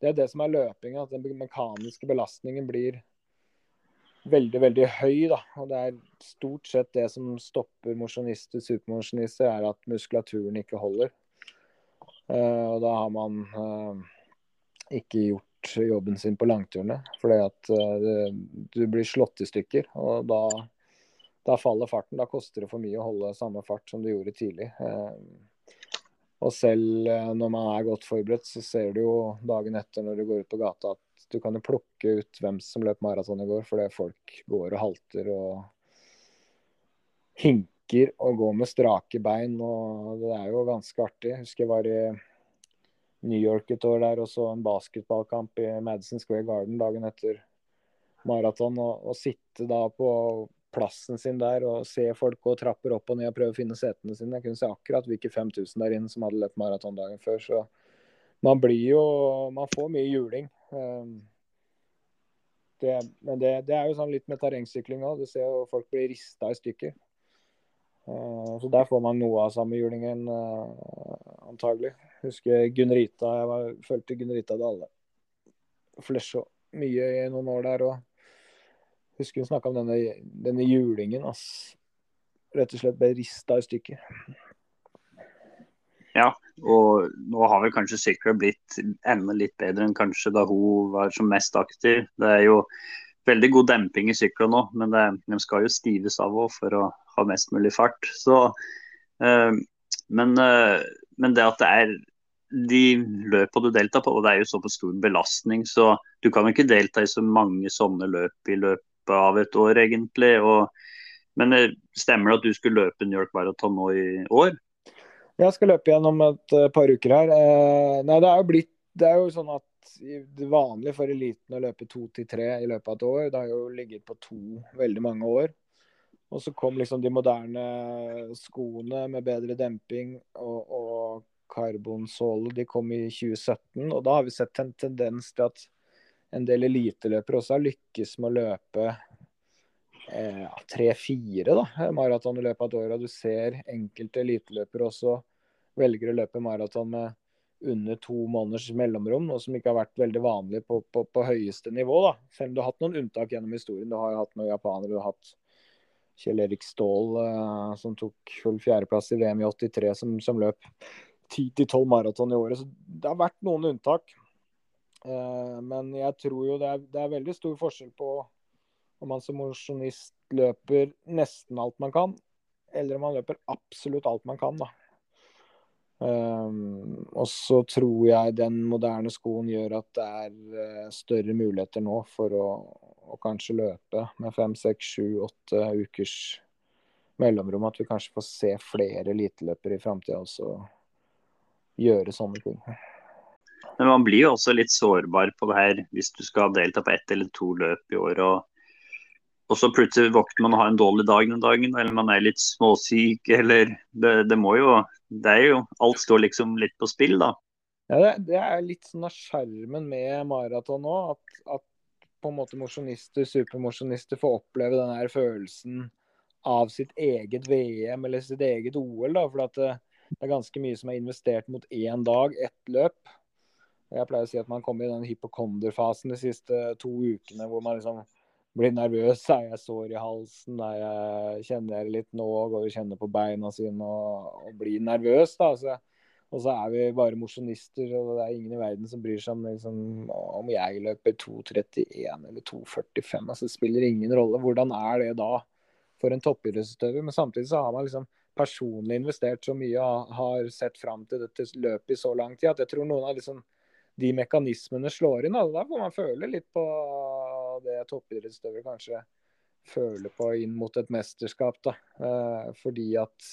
det er det som er løpinga. At den mekaniske belastningen blir veldig, veldig høy. Da. Og det er stort sett det som stopper mosjonister, supermosjonister, er at muskulaturen ikke holder. Uh, og da har man uh, ikke gjort jobben sin på langturene. Fordi at uh, du blir slått i stykker. Og da, da, faller farten. Da koster det for mye å holde samme fart som du gjorde tidlig. Og selv når man er godt forberedt, så ser du jo dagen etter når du går ut på gata at du kan jo plukke ut hvem som løp maraton i går, fordi folk går og halter og hinker og går med strake bein. og Det er jo ganske artig. Jeg husker jeg var i New York et år der og så en basketballkamp i Madison Square Garden dagen etter maraton. Og, og sitte da på plassen sin der og se folk gå trapper opp og ned og prøve å finne setene sine. Jeg kunne se akkurat hvilke 5000 der inne som hadde løpt maraton dagen før. Så man blir jo Man får mye juling. Ehm, det, men det, det, er jo sånn litt med terrengsykling òg. Du ser jo folk blir rista i stykker. Ehm, så der får man noe av samme julingen, eh, antagelig. Husker Gunn-Rita. Jeg var, følte Gunn-Rita Dale. Flesja mye i noen år der. og Husker hun snakka om denne, denne julingen. Ass. Rett og slett ble rista i stykker. Ja, og nå har vel kanskje sykler blitt enda litt bedre enn kanskje da hun var som mest aktiv. Det er jo veldig god demping i sykler nå, men det, de skal jo stives av òg for å ha mest mulig fart. Så, øh, men, øh, men, det at det er de løpene du deltar på, og det er jo såpass stor belastning, så du kan jo ikke delta i så mange sånne løp i løpet av et år, egentlig. Og, men eh, stemmer det at du skulle løpe New York Marathon nå i år? Jeg skal løpe gjennom et uh, par uker her. Uh, nei, det er jo blitt Det er jo sånn at det vanlige for eliten å løpe to til tre i løpet av et år. Det har jo ligget på to veldig mange år. Og så kom liksom de moderne skoene med bedre demping og, og karbonsåle. De kom i 2017, og da har vi sett en tendens til at en del eliteløpere også har lykkes med å løpe eh, tre-fire maraton i løpet av et år. Og du ser enkelte eliteløpere også velger å løpe maraton med under to måneders mellomrom, noe som ikke har vært veldig vanlig på, på, på høyeste nivå. da. Selv om du har hatt noen unntak gjennom historien. Du har jo hatt noen japanere, du har hatt Kjell Erik Ståhl eh, som tok full fjerdeplass i VM i 83, som, som løp 10-12 maraton i året. Så det har vært noen unntak. Eh, men jeg tror jo det er, det er, veldig stor forskjell på om man som mosjonist løper nesten alt man kan, eller om man løper absolutt alt man kan. da. Um, og så tror jeg den moderne skoen gjør at det er uh, større muligheter nå for å, å kanskje løpe med fem, seks, sju, åtte ukers mellomrom. At vi kanskje får se flere eliteløpere i framtida også gjøre sånne ting. Men man blir jo også litt sårbar på det her hvis du skal delta på ett eller to løp i året. Og, og så plutselig våkner man og har en dårlig dag den dagen, eller man er litt småsyk, eller det, det må jo Det er jo Alt står liksom litt på spill, da. Ja, det, det er litt sånn av sjarmen med maraton nå. At, at, på en måte mosjonister, supermosjonister, får oppleve den her følelsen av sitt eget VM eller sitt eget OL. da, for det, det er ganske mye som er investert mot én dag, ett løp. Jeg pleier å si at man kommer i den hypokonderfasen de siste to ukene hvor man liksom blir nervøs. Er jeg sår i halsen? Jeg, kjenner jeg litt nå? Går og kjenner på beina sine og, og blir nervøs. da, så og så er vi bare mosjonister, og det er ingen i verden som bryr seg om, liksom, om jeg løper 2.31 eller 2.45. Altså, det spiller ingen rolle. Hvordan er det da for en toppidrettsutøver? Men samtidig så har man liksom personlig investert så mye og har sett fram til dette løpet i så lang tid at jeg tror noen av liksom, de mekanismene slår inn. Da får man føle litt på det toppidrettsutøvere kanskje føler på inn mot et mesterskap. Da. Eh, fordi at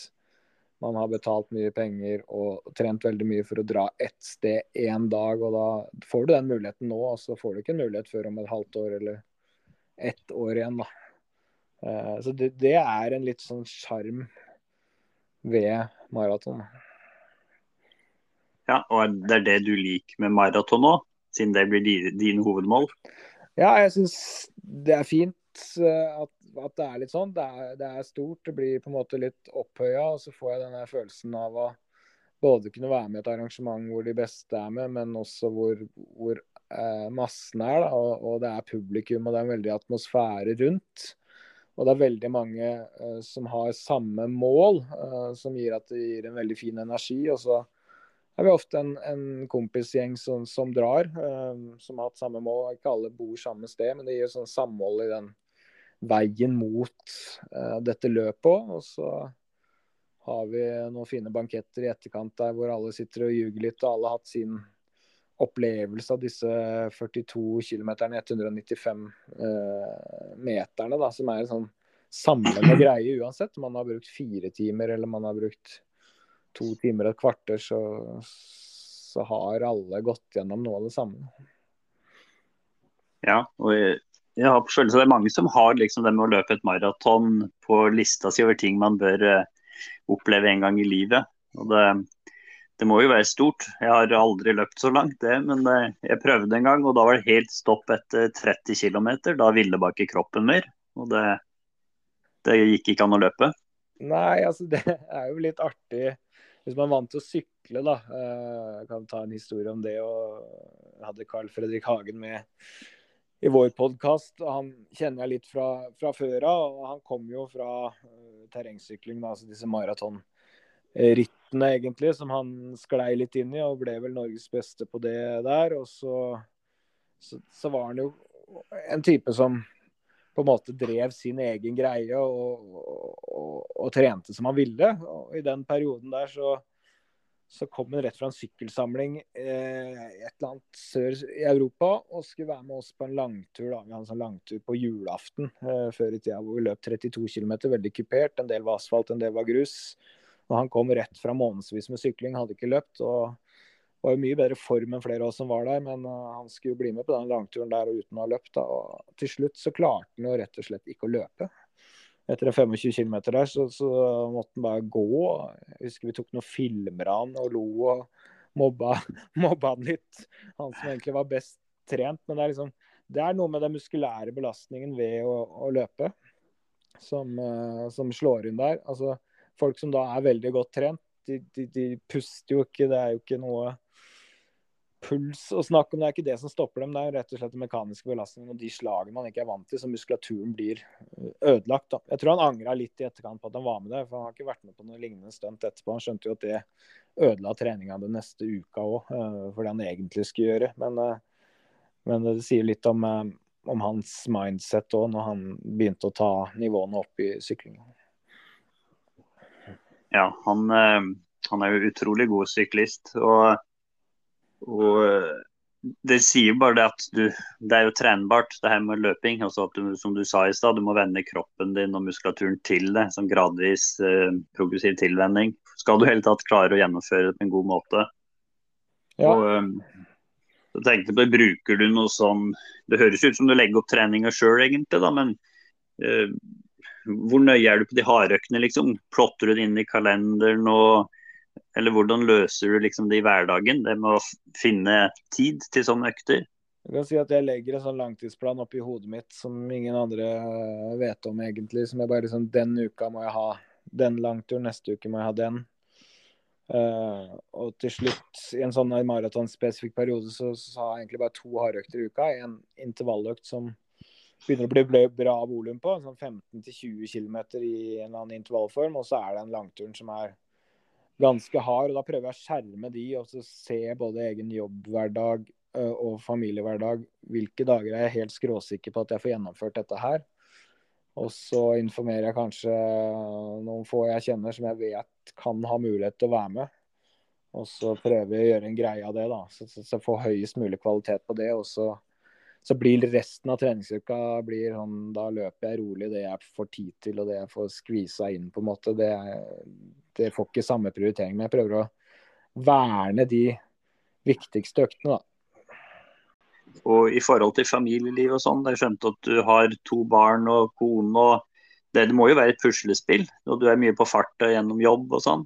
man har betalt mye penger og trent veldig mye for å dra ett sted én dag. og Da får du den muligheten nå, og så får du ikke en mulighet før om et halvt år eller ett år igjen. da. Eh, så det, det er en litt sånn sjarm ved maraton. Ja, og det er det du liker med maraton nå, siden det blir dine, dine hovedmål? Ja, jeg syns det er fint eh, at, at, det er litt sånn. Det er, det er, stort. Det blir på en måte litt opphøya. Og så får jeg denne følelsen av å både kunne være med i et arrangement hvor de beste er med, men også hvor, hvor eh, massen er. Da, og, og, det er publikum, og det er en veldig atmosfære rundt. Og det er veldig mange eh, som har samme mål, eh, som gir at det gir en veldig fin energi. Og så er vi ofte en, en kompisgjeng som, som drar, um, som har hatt samme mål. Ikke alle bor samme sted, men det gir sånn samhold i den veien mot dette løpet òg. Og så har vi noen fine banketter i etterkant der hvor alle sitter og ljuger litt, og alle har hatt sin opplevelse av disse 42 km, 195 uh, meterne, da, som er en sånn samlende greie uansett. Man har brukt fire timer eller man har brukt to timer og et kvarter, så, så har alle gått gjennom noe av det samme. Ja, og jeg, jeg har på følelse det er mange som har liksom det med å løpe et maraton på lista si over ting man bør uh, oppleve en gang i livet. Og det, det må jo være stort. Jeg har aldri løpt så langt, det, men eh, jeg prøvde en gang. og Da var det helt stopp etter 30 km. Da ville bare ikke kroppen mer. Og det, det gikk ikke an å løpe. Nei, altså det er jo litt artig hvis man er vant til å sykle, da. Eh, jeg kan ta en historie om det. og Jeg hadde Carl Fredrik Hagen med i vår podkast. Han kjenner jeg litt fra, fra før av. Han kom jo fra uh, terrengsykling, altså disse maraton rittene, egentlig, som han sklei litt inn i, og ble vel Norges beste på det der. Og så, så, så var han jo en type som på en måte drev sin egen greie og, og, og, og trente som han ville. Og I den perioden der så, så kom han rett fra en sykkelsamling eh, et eller annet sør i Europa og skulle være med oss på en langtur. da, Vi hadde en sånn langtur på julaften eh, før i tida hvor vi løp 32 km, veldig kupert. En del var asfalt, en del var grus. Og han kom rett fra månedsvis med sykling, hadde ikke løpt. og var jo mye bedre form enn flere av oss som var der, men uh, han skulle jo bli med på den langturen der og uten å ha løpt. Da. Og til slutt så klarte han jo rett og slett ikke å løpe. Etter 25 km der så, så, måtte han bare gå. Jeg husker vi tok noen filmer av han og lo og mobba, mobba han litt. Han som egentlig var best trent. Men det er, liksom, det er noe med den muskulære belastningen ved å, å løpe som, uh, som slår inn der. Altså, folk som da er veldig godt trent, de, de, de, puster jo ikke. Det er jo ikke noe puls å snakke om. Det er ikke det som stopper dem. Det er rett og slett den mekaniske belastningen og de slagene man ikke er vant til, så muskulaturen blir øh, ødelagt. Da. Jeg tror han angra litt i etterkant på at han var med det, for han har ikke vært med på noe lignende stunt etterpå. Han skjønte jo at det ødela treninga den neste uka òg, øh, for det han egentlig skulle gjøre. Men, øh, men det sier litt om, om hans mindset òg, når han begynte å ta nivåene opp i syklinga. Ja, han, eh, han, er jo utrolig god syklist. Og, og eh, det sier bare det at du Det er jo trenbart, det her med løping. Altså at du, som du sa i stad, du må vende kroppen din og muskulaturen til det. Som gradvis eh, progressiv tilvenning. Skal du i hele tatt klare å gjennomføre det på en god måte. Ja. Og, Så tenkte på, Bruker du noe sånn Det høres ut som du legger opp treninga sjøl, egentlig, da, men uh, hvor nøye er du på de hardøktene, liksom? Plotter du det inn i kalenderen og Eller hvordan løser du liksom det i hverdagen? Det med å finne tid til sånne økter? Jeg kan si at jeg legger en sånn langtidsplan oppi hodet mitt som ingen andre vet om, egentlig. Som jeg bare liksom Den uka må jeg ha den langturen, neste uke må jeg ha den. Uh, og til slutt, i en sånn maratonspesifikk periode, så, så har jeg egentlig bare to hardøkter i uka. En intervalløkt som begynner å bli bra volum på, sånn 15-20 km i en eller annen intervallform. Og så er det en langturen som er ganske hard. og Da prøver jeg å skjerme de og så se både egen jobbhverdag uh, og familiehverdag. Hvilke dager er jeg helt skråsikker på at jeg får gjennomført dette her. Og så informerer jeg kanskje noen få jeg kjenner som jeg vet kan ha mulighet til å være med. Og så prøver jeg å gjøre en greie av det, da. Så, så, så får høyest mulig kvalitet på det. Og så, så blir resten av treningsuka blir sånn, Da løper jeg rolig det jeg får tid til, og det jeg får skvisa inn, på en måte. Det, det får ikke samme prioritering. Men jeg prøver å verne de viktigste øktene, da. Og i forhold til familieliv og sånn, jeg skjønte at du har to barn og kone. og det, det, må jo være et puslespill, og du er mye på farta gjennom jobb og sånn?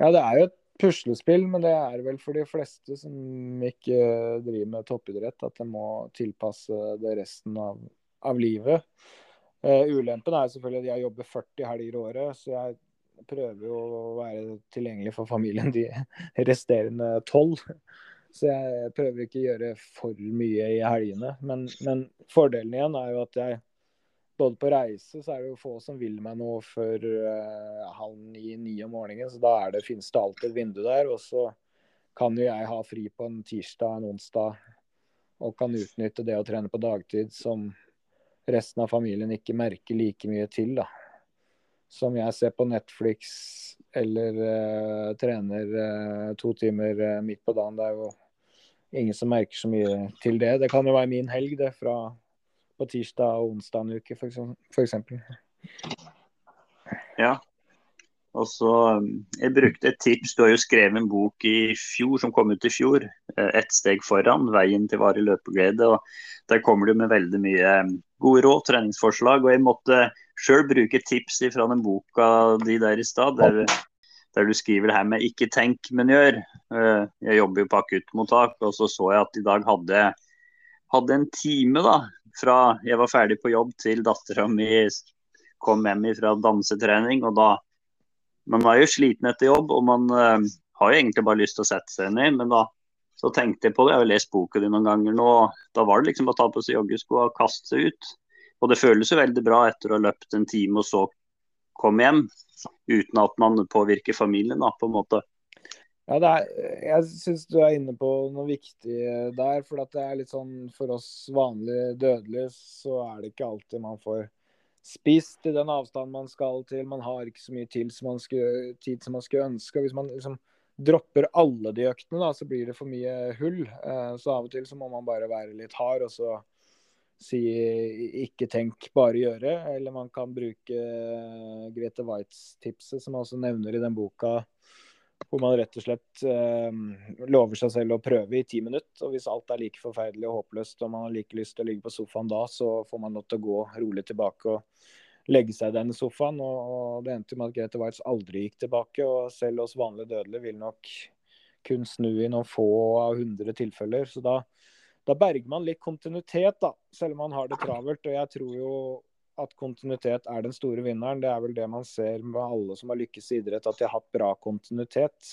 Ja, det er jo et puslespill, men det er vel for de fleste som ikke driver med toppidrett, at de må tilpasse det resten av, av livet. Uh, ulempen er selvfølgelig at jeg jobber 40 helger i året, så jeg prøver jo å være tilgjengelig for familien de resterende tolv. Så jeg prøver ikke å gjøre for mye i helgene. Men, men, fordelen igjen er jo at jeg både på reise så er det jo få som vil meg noe før uh, halv ni-ni om morgenen. Så da er det, finnes det alltid et vindu der. Og så kan jo jeg ha fri på en tirsdag, en onsdag, og kan utnytte det å trene på dagtid som resten av familien ikke merker like mye til. da. Som jeg ser på Netflix eller uh, trener uh, to timer uh, midt på dagen. Det er jo ingen som merker så mye til det. Det kan jo være min helg, det, fra på tirsdag og onsdag en uke, f.eks. Ja. Og så um, Jeg brukte et tips. Du har jo skrevet en bok i fjor som kom ut i fjor. 'Ett steg foran. Veien til varig løpeglede'. og Der kommer du med veldig mye um, gode råd, treningsforslag. Og jeg måtte sjøl bruke tips fra den boka di der i stad der du skriver det her med 'ikke tenk, men gjør'. Eh, jeg jobber jo på akuttmottak, og så så jeg at i dag hadde, hadde en time da, fra jeg var ferdig på jobb til dattera mi kom hjem fra dansetrening. og da Man var jo sliten etter jobb, og man uh, har jo egentlig bare lyst til å sette seg ned. Men da så tenkte jeg på det, jeg har jo lest boka di noen ganger nå. Da var det liksom å ta på seg joggesko og kaste seg ut. Og det føles jo veldig bra etter å ha løpt en time og så komme hjem uten at man påvirker familien, da, på en måte. Ja, er, jeg syns du er inne på noe viktig der. For det er litt sånn for oss vanlige dødelige, så er det ikke alltid man får spist i den avstanden man skal til. Man har ikke så mye tid som man skulle, som man skulle ønske. Hvis man liksom dropper alle de øktene, da, så blir det for mye hull. Eh, så av og til så må man bare være litt hard. og så si ikke tenk, bare gjøre. Eller man kan bruke eh, Grete Waitz-tipset, som jeg også nevner i den boka, hvor man rett og slett eh, lover seg selv å prøve i ti minutter. Og hvis alt er like forferdelig og håpløst og man har like lyst til å ligge på sofaen da, så får man lov til å gå rolig tilbake og legge seg i denne sofaen. Og, og det endte med at Grete Waitz aldri gikk tilbake. Og selv oss vanlige dødelige vil nok kun snu i noen få av hundre tilfeller. Så da da berger man litt kontinuitet, da, selv om man har det travelt. Og jeg tror jo at kontinuitet er den store vinneren. Det er vel det man ser med alle som har lykkes i idrett, at de har hatt bra kontinuitet.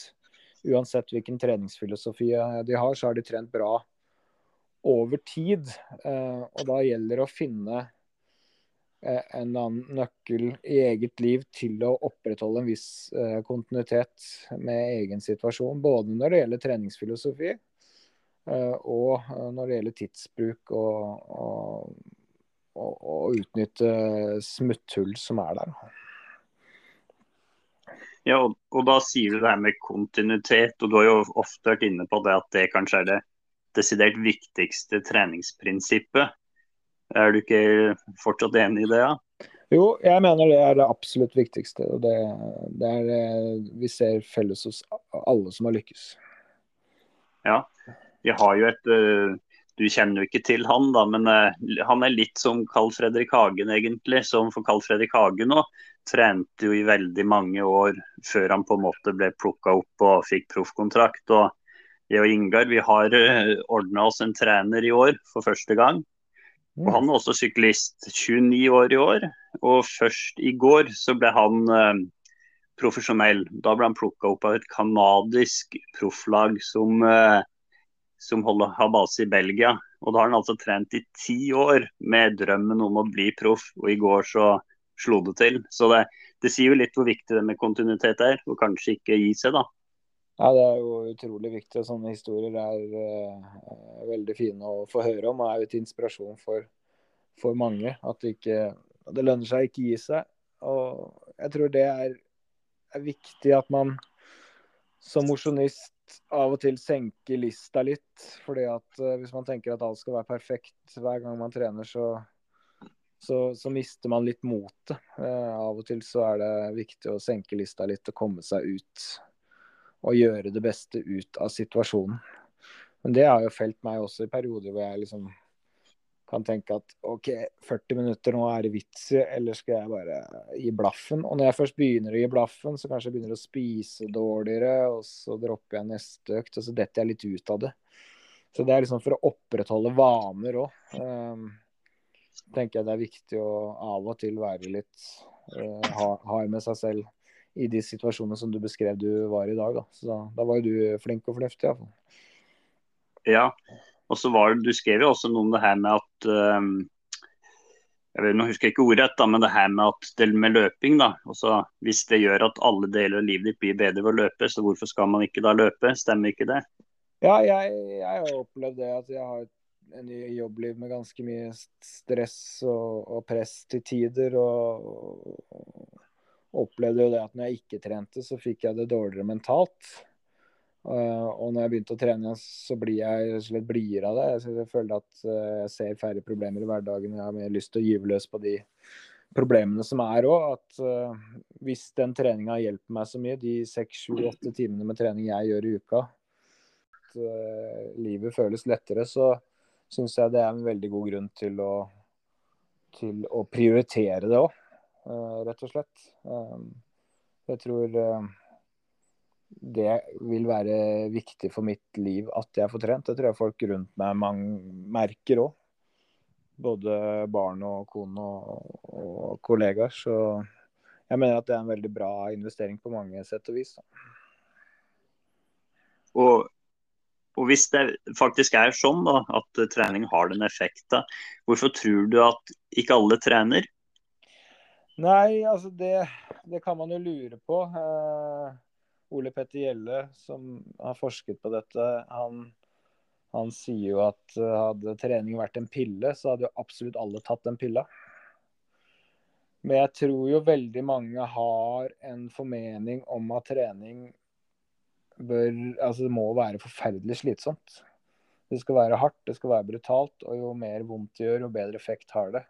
Uansett hvilken treningsfilosofi de har, så har de trent bra over tid. Eh, og da gjelder det å finne eh, en annen nøkkel i eget liv til å opprettholde en viss eh, kontinuitet med egen situasjon. Både når det gjelder treningsfilosofi, Eh, og eh, når det gjelder tidsbruk og, og, og, å utnytte smutthull som er der. Ja, og, og, da sier du det her med kontinuitet, og du har jo ofte vært inne på det at det kanskje er det desidert viktigste treningsprinsippet. Er du ikke fortsatt enig i det? Ja? Jo, jeg mener det er det absolutt viktigste. og Det, det er det vi ser felles hos alle som har lykkes. Ja, vi har jo et Du kjenner jo ikke til han, da, men han er litt som Carl Fredrik Hagen, egentlig. Som for Carl Fredrik Hagen òg. trente jo i veldig mange år før han på en måte ble plukka opp og fikk proffkontrakt. Og jeg og Ingar vi har ordna oss en trener i år for første gang. Og Han er også syklist, 29 år i år. Og først i går så ble han profesjonell. Da ble han plukka opp av et canadisk profflag som, eh, som holder, har base i Belgia. Og da har han altså trent i ti år med drømmen om å bli proff, og i går så slo det til. Så det, det sier jo litt hvor viktig det med kontinuitet er, og kanskje ikke gi seg, da. Ja, Det er jo utrolig viktig. og Sånne historier er uh, veldig fine å få høre om. Og er jo til inspirasjon for, for mange. At det, ikke, det lønner seg ikke gi seg. Og jeg tror det er er viktig at man som mosjonist av og til senker lista litt. fordi at uh, Hvis man tenker at alt skal være perfekt hver gang man trener, så, så, så mister man litt motet. Uh, av og til så er det viktig å senke lista litt og komme seg ut. Og gjøre det beste ut av situasjonen. Men det har jo felt meg også i perioder hvor jeg liksom kan tenke at OK, 40 minutter, nå er det vits i, eller skal jeg bare gi blaffen? Og når jeg først begynner å gi blaffen, så kanskje jeg begynner å spise dårligere, og så dropper jeg neste økt, og så detter jeg litt ut av det. Så det er liksom for å opprettholde vaner òg. Um, ehm, tenker jeg det er viktig å av og til være litt uh, hard med seg selv i de situasjonene som du beskrev du var i dag. Da, så da var jo du flink og fornuftig iallfall. Ja, og så var det, Du skrev jo også noe om det her med at um, jeg vet, Nå husker jeg ikke da, men det her med at det med løping da, også, Hvis det gjør at alle deler av livet ditt blir bedre ved å løpe, så hvorfor skal man ikke da løpe? Stemmer ikke det? Ja, jeg, jeg har opplevd det at jeg har en jobbliv med ganske mye stress og, og press til tider. Og, og opplevde jo det at når jeg ikke trente, så fikk jeg det dårligere mentalt. Uh, og når jeg begynte å trene, så blir jeg slett blidere av det. Jeg føler at uh, jeg ser færre problemer i hverdagen. Jeg har mer lyst til å gyve løs på de problemene som er òg. At uh, hvis den treninga hjelper meg så mye, de seks, sju, åtte timene med trening jeg gjør i uka, at livet føles lettere, så syns jeg det er en veldig god grunn til å, til å prioritere det òg, rett og slett. jeg tror det vil være viktig for mitt liv at jeg får trent. Det tror jeg folk rundt meg merker òg. Både barn og kone og, og, kollegaer. Så jeg mener at det er en veldig bra investering på mange sett og vis. Og, og, hvis det faktisk er sånn da, at trening har den effekten, hvorfor tror du at ikke alle trener? Nei, altså det, det kan man jo lure på. Eh, Ole Petter Gjelle, som har forsket på dette, han, han sier jo at eh, hadde trening vært en pille, så hadde jo absolutt alle tatt den pilla. Men jeg tror jo veldig mange har en formening om at trening bør Altså det må være forferdelig slitsomt. Det skal være hardt, det skal være brutalt, og jo mer vondt det gjør, jo bedre effekt har det.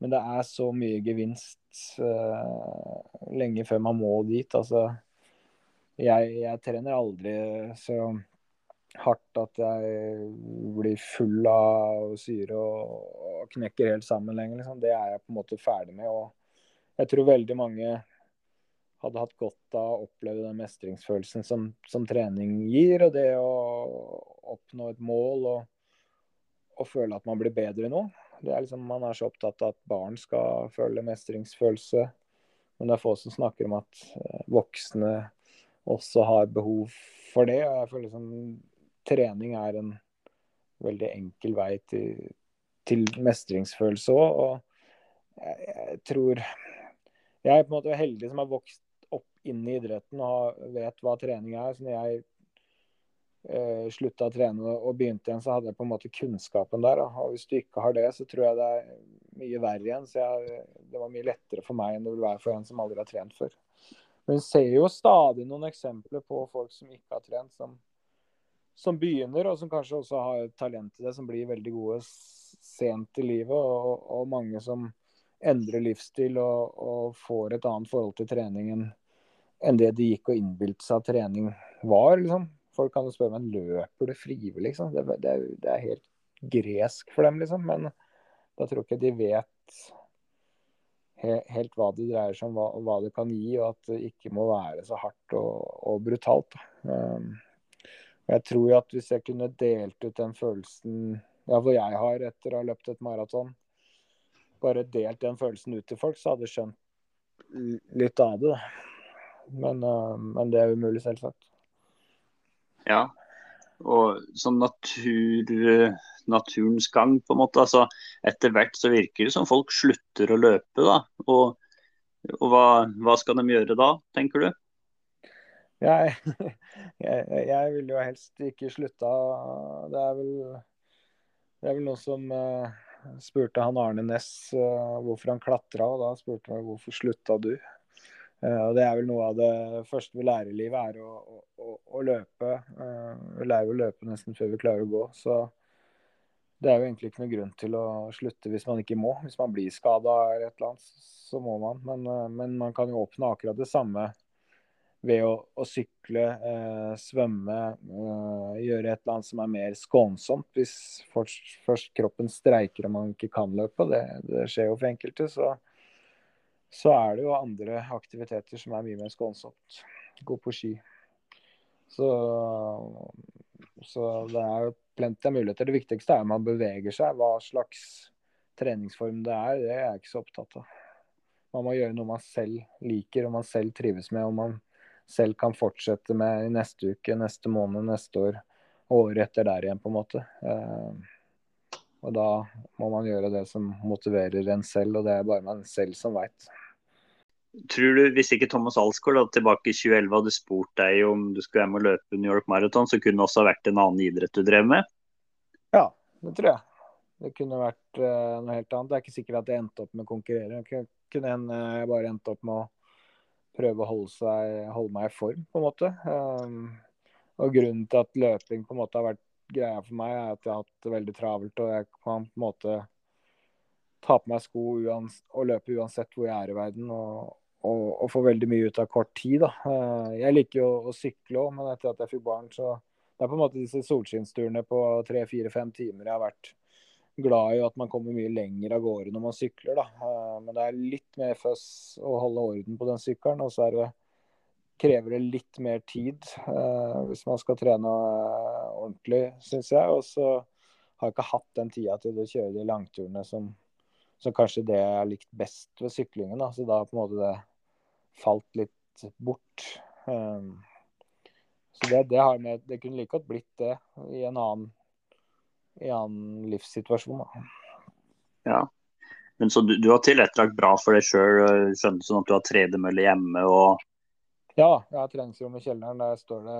Men det er så mye gevinst uh, lenge før man må dit. Altså, jeg, jeg, trener aldri så hardt at jeg blir full av syre og, og knekker helt sammen lenger. Liksom. Det er jeg på en måte ferdig med. Og jeg tror veldig mange hadde hatt godt av å oppleve den mestringsfølelsen som, som trening gir, og det å oppnå et mål og, og føle at man blir bedre nå. Er liksom, man er så opptatt av at barn skal føle mestringsfølelse, men det er få som snakker om at eh, voksne også har behov for det. Og jeg føler liksom trening er en veldig enkel vei til, til mestringsfølelse òg. Og jeg, jeg, tror Jeg er på en måte heldig som har vokst opp inn i idretten og vet hva trening er. Så når jeg eh, slutta å trene og begynte igjen, så hadde jeg på en måte kunnskapen der. Og hvis du ikke har det, så tror jeg det er mye verre igjen. Så jeg, det var mye lettere for meg enn det vil være for en som aldri har trent før. Men vi ser jo stadig noen eksempler på folk som ikke har trent, som, som begynner, og som kanskje også har talent til det, som blir veldig gode sent i livet. Og, og mange som endrer livsstil og, og, får et annet forhold til treningen enn det de gikk og innbilte seg at trening var. liksom. Folk kan jo spørre meg løper du frivillig, liksom. Det, det, det, er helt gresk for dem, liksom. Men da tror jeg ikke de vet helt hva det dreier seg om, hva, hva, det kan gi, og at det ikke må være så hardt og, og brutalt. Um, jeg tror at hvis jeg kunne delt ut den følelsen ja, hvor jeg har etter å ha løpt et maraton, bare delt den følelsen ut til folk, så hadde jeg skjønt litt av det. Men, uh, men det er umulig, selvsagt. Ja, og som natur, naturens gang, på en måte. Altså, etter hvert så virker det som folk slutter å løpe, da. Og, og hva, hva, skal de gjøre da, tenker du? Jeg, jeg, jeg vil jo helst ikke slutta. Det er vel, det er vel noe som uh, spurte han Arne Næss uh, hvorfor han klatra, og da spurte han hvorfor slutta du? Uh, og Det er vel noe av det første vi lærer i livet, er å, å, å løpe. vi lærer å løpe nesten før vi klarer å gå. Så det er jo egentlig ikke noe grunn til å slutte hvis man ikke må. Hvis man blir skada eller et eller annet, så må man. Men, men man kan jo oppnå akkurat det samme ved å, å sykle, eh, svømme, eh, gjøre et eller annet som er mer skånsomt. Hvis først, først kroppen streiker og man ikke kan løpe, det, det skjer jo for enkelte, så, så, er det jo andre aktiviteter som er mye mer skånsomt. Gå på ski. Så, så det er jo plenty av muligheter. Det viktigste er at man beveger seg. Hva slags treningsform det er, det er jeg ikke så opptatt av. Man må gjøre noe man selv liker og man selv trives med. og man selv kan fortsette med i neste uke, neste måned, neste år og året etter der igjen, på en måte. Eh, og da må man gjøre det som motiverer en selv, og det er bare man selv som veit. Tror du, Hvis ikke Thomas Alsgaard tilbake i 2011 hadde spurt deg om du skulle hjem og løpe New York Marathon, så kunne det også vært en annen idrett du drev med? Ja, det tror jeg. Det kunne vært uh, noe helt annet. Det er ikke sikkert at jeg endte opp med å konkurrere. Det kunne jeg bare endte opp med å prøve å holde, seg, holde, meg i form, på en måte. Um, og grunnen til at løping på en måte har vært greia for meg, er at jeg har hatt det veldig travelt. Og jeg kan på en måte ta på meg sko og løpe uansett hvor jeg er i verden. Og, og, og få veldig mye ut av kort tid. Da. Uh, jeg liker jo å sykle òg, men etter at jeg fikk barn, så det er på en måte disse solskinnsturene på tre, fire, fem timer jeg har vært glad i at man kommer mye lenger av gårde når man sykler. Da. Eh, men det er litt mer føss å holde orden på den sykkelen. Og så det, krever det litt mer tid uh, hvis man skal trene ordentlig, syns jeg. Og så har jeg ikke hatt den tida til å kjøre de langturene som, som kanskje det jeg har likt best ved syklingen. Da. Så da på en måte det falt litt bort. Um, så det, det, med, det kunne like godt blitt det i en annen i annen livssituasjon. Da. Ja. Men Så du, du har tilrettelagt bra for deg sjøl? Skjønner sånn at du har tredemølle hjemme? og Ja, jeg har treningsrom i kjelleren. Der står det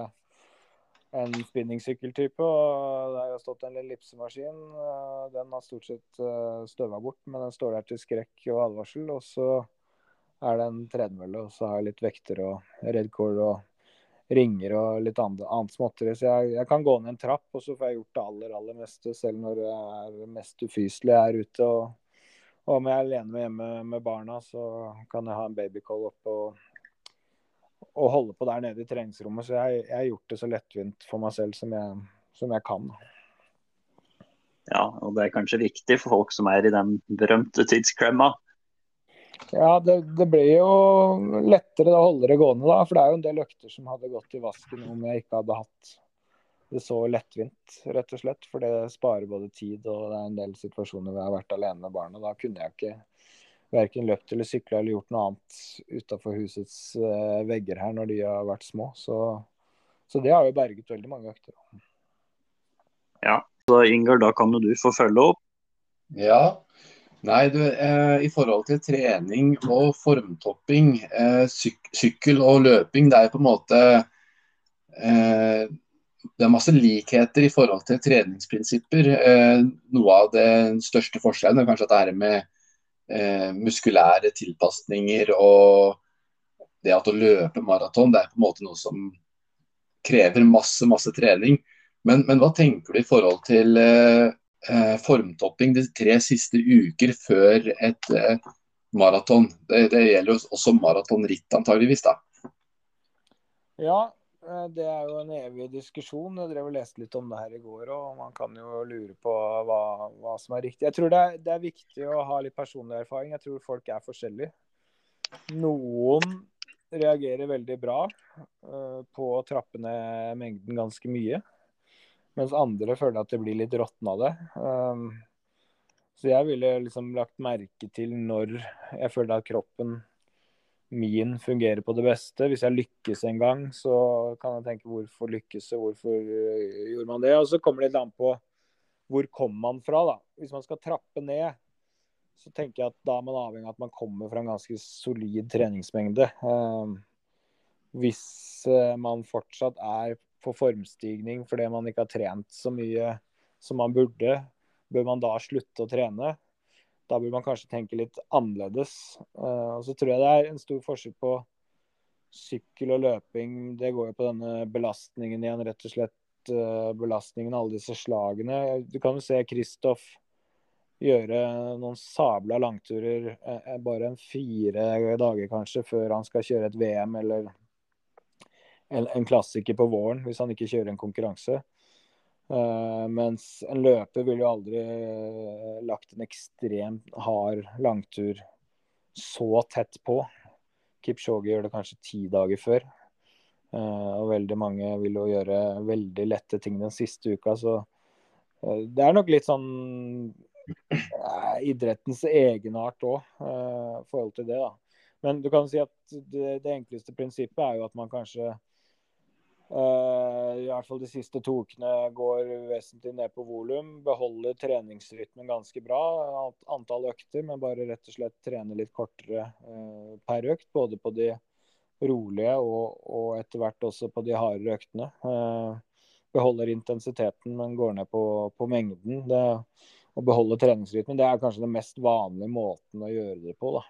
en spinningsykkeltype. og Der har stått en ellipsemaskin. Den har stort sett eh, støva bort, men den står der til skrekk og advarsel. Og så er det en tredemølle, og så har jeg litt vekter og redcord og ringer og litt annet, annet småtteri. Så jeg, jeg, kan gå ned en trapp, og så får jeg gjort det aller, aller meste, selv når det er mest ufyselig jeg er ute. Og, og om jeg er alene hjemme med barna, så kan jeg ha en babycall oppe og, og holde på der nede i treningsrommet. Så jeg, jeg, har gjort det så lettvint for meg selv som jeg, som jeg kan. Ja, og det er kanskje viktig for folk som er i den berømte tidsklemma. Ja, det, det blir jo lettere å holde det gående, da. For det er jo en del økter som hadde gått i vasken om jeg ikke hadde hatt det så lettvint, rett og slett. For det sparer både tid og det er en del situasjoner hvor jeg har vært alene med barna. Da kunne jeg ikke verken løpt eller sykla eller gjort noe annet utafor husets uh, vegger her når de har vært små. Så, så, det har jo berget veldig mange økter. Ja, så Ingar, da kan jo du få følge opp. Ja, Nei, du, eh, I forhold til trening og formtopping, eh, syk sykkel og løping, det er på en måte eh, Det er masse likheter i forhold til treningsprinsipper. Eh, noe av den største forskjellen er kanskje at det er med eh, muskulære tilpasninger og det at å løpe maraton, det er på en måte noe som krever masse, masse trening. Men, men hva tenker du i forhold til eh, formtopping de tre siste uker før et eh, maraton. Det, det, gjelder jo også maratonritt, antageligvis. da. Ja, Eh, det er jo en evig diskusjon. Jeg drev og leste litt om det her i går, og man kan jo lure på hva, hva som er riktig. Jeg tror det er, det er, viktig å ha litt personlig erfaring. Jeg tror folk er forskjellige. Noen reagerer veldig bra uh, på å trappe ned mengden ganske mye. Mens andre føler at det blir litt råtne av det. Um, så jeg ville liksom lagt merke til når jeg føler at kroppen min fungerer på det beste. Hvis jeg lykkes en gang, så kan jeg tenke hvorfor lykkes det? hvorfor eh, gjorde man det. Og så kommer det litt an på hvor kommer man fra, da. Hvis man skal trappe ned, så tenker jeg at da er man avhengig av at man kommer fra en ganske solid treningsmengde. Uh, hvis uh, man fortsatt er på formstigning fordi man ikke har trent så mye som man burde, bør man da slutte å trene? Da bør man kanskje tenke litt annerledes. Uh, og så tror jeg det er en stor forskjell på sykkel og løping. Det går jo på denne belastningen igjen, rett og slett uh, belastningen alle disse slagene. Du kan jo se Kristoff gjøre noen sabla langturer uh, bare en fire dager kanskje før han skal kjøre et VM eller en, klassiker på våren, hvis han ikke kjører en konkurranse. Uh, mens en løper ville jo aldri uh, lagt en ekstremt hard langtur så tett på. Kipchoge gjør det kanskje ti dager før. Uh, og veldig mange vil jo gjøre veldig lette ting den siste uka, så det er nok litt sånn idrettens egenart òg, i forhold til det. da. Men du kan si at det, det enkleste prinsippet er jo at man kanskje Uh, I hvert fall de siste to ukene går vesentlig ned på volum. Beholder treningsrytmen ganske bra. Antall økter, men bare rett og slett trene litt kortere uh, per økt. Både på de rolige og, og etter hvert også på de hardere øktene. Uh, beholder intensiteten, men går ned på, på mengden. Det, å beholde treningsrytmen det er kanskje den mest vanlige måten å gjøre det på. da.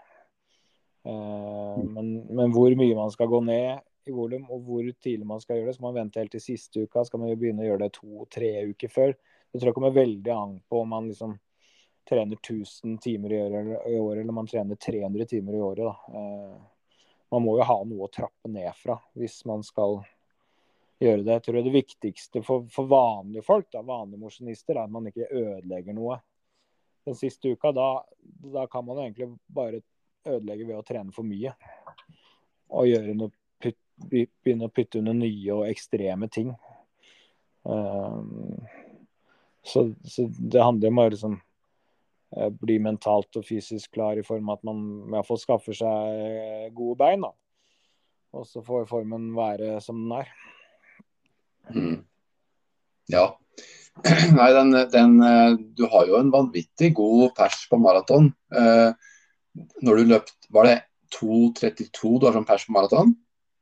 Men, men, hvor mye man skal gå ned i volum, og hvor tidlig man skal gjøre det. Skal man vente helt til siste uka? Skal man jo begynne å gjøre det to-tre uker før? Det tror jeg kommer veldig an på om man liksom trener 1000 timer i året, eller om man trener 300 timer i året. Da. Eh, man må jo ha noe å trappe ned fra hvis man skal gjøre det. Jeg tror det viktigste for, for vanlige folk, da, vanlige mosjonister, er at man ikke ødelegger noe den siste uka. Da, da kan man egentlig bare ødelegge ved å trene for mye og gjøre noe begynne å putte under nye og ekstreme ting. Um, så, så, det handler om å liksom, bli mentalt og fysisk klar i form av at man i hvert fall skaffer seg gode bein. Da. Og så får formen være som den er. Mm. Ja. Nei, den, den, uh, Du har jo en vanvittig god pers på maraton. Uh, når du løpt Var det 2.32 du har som pers på maraton?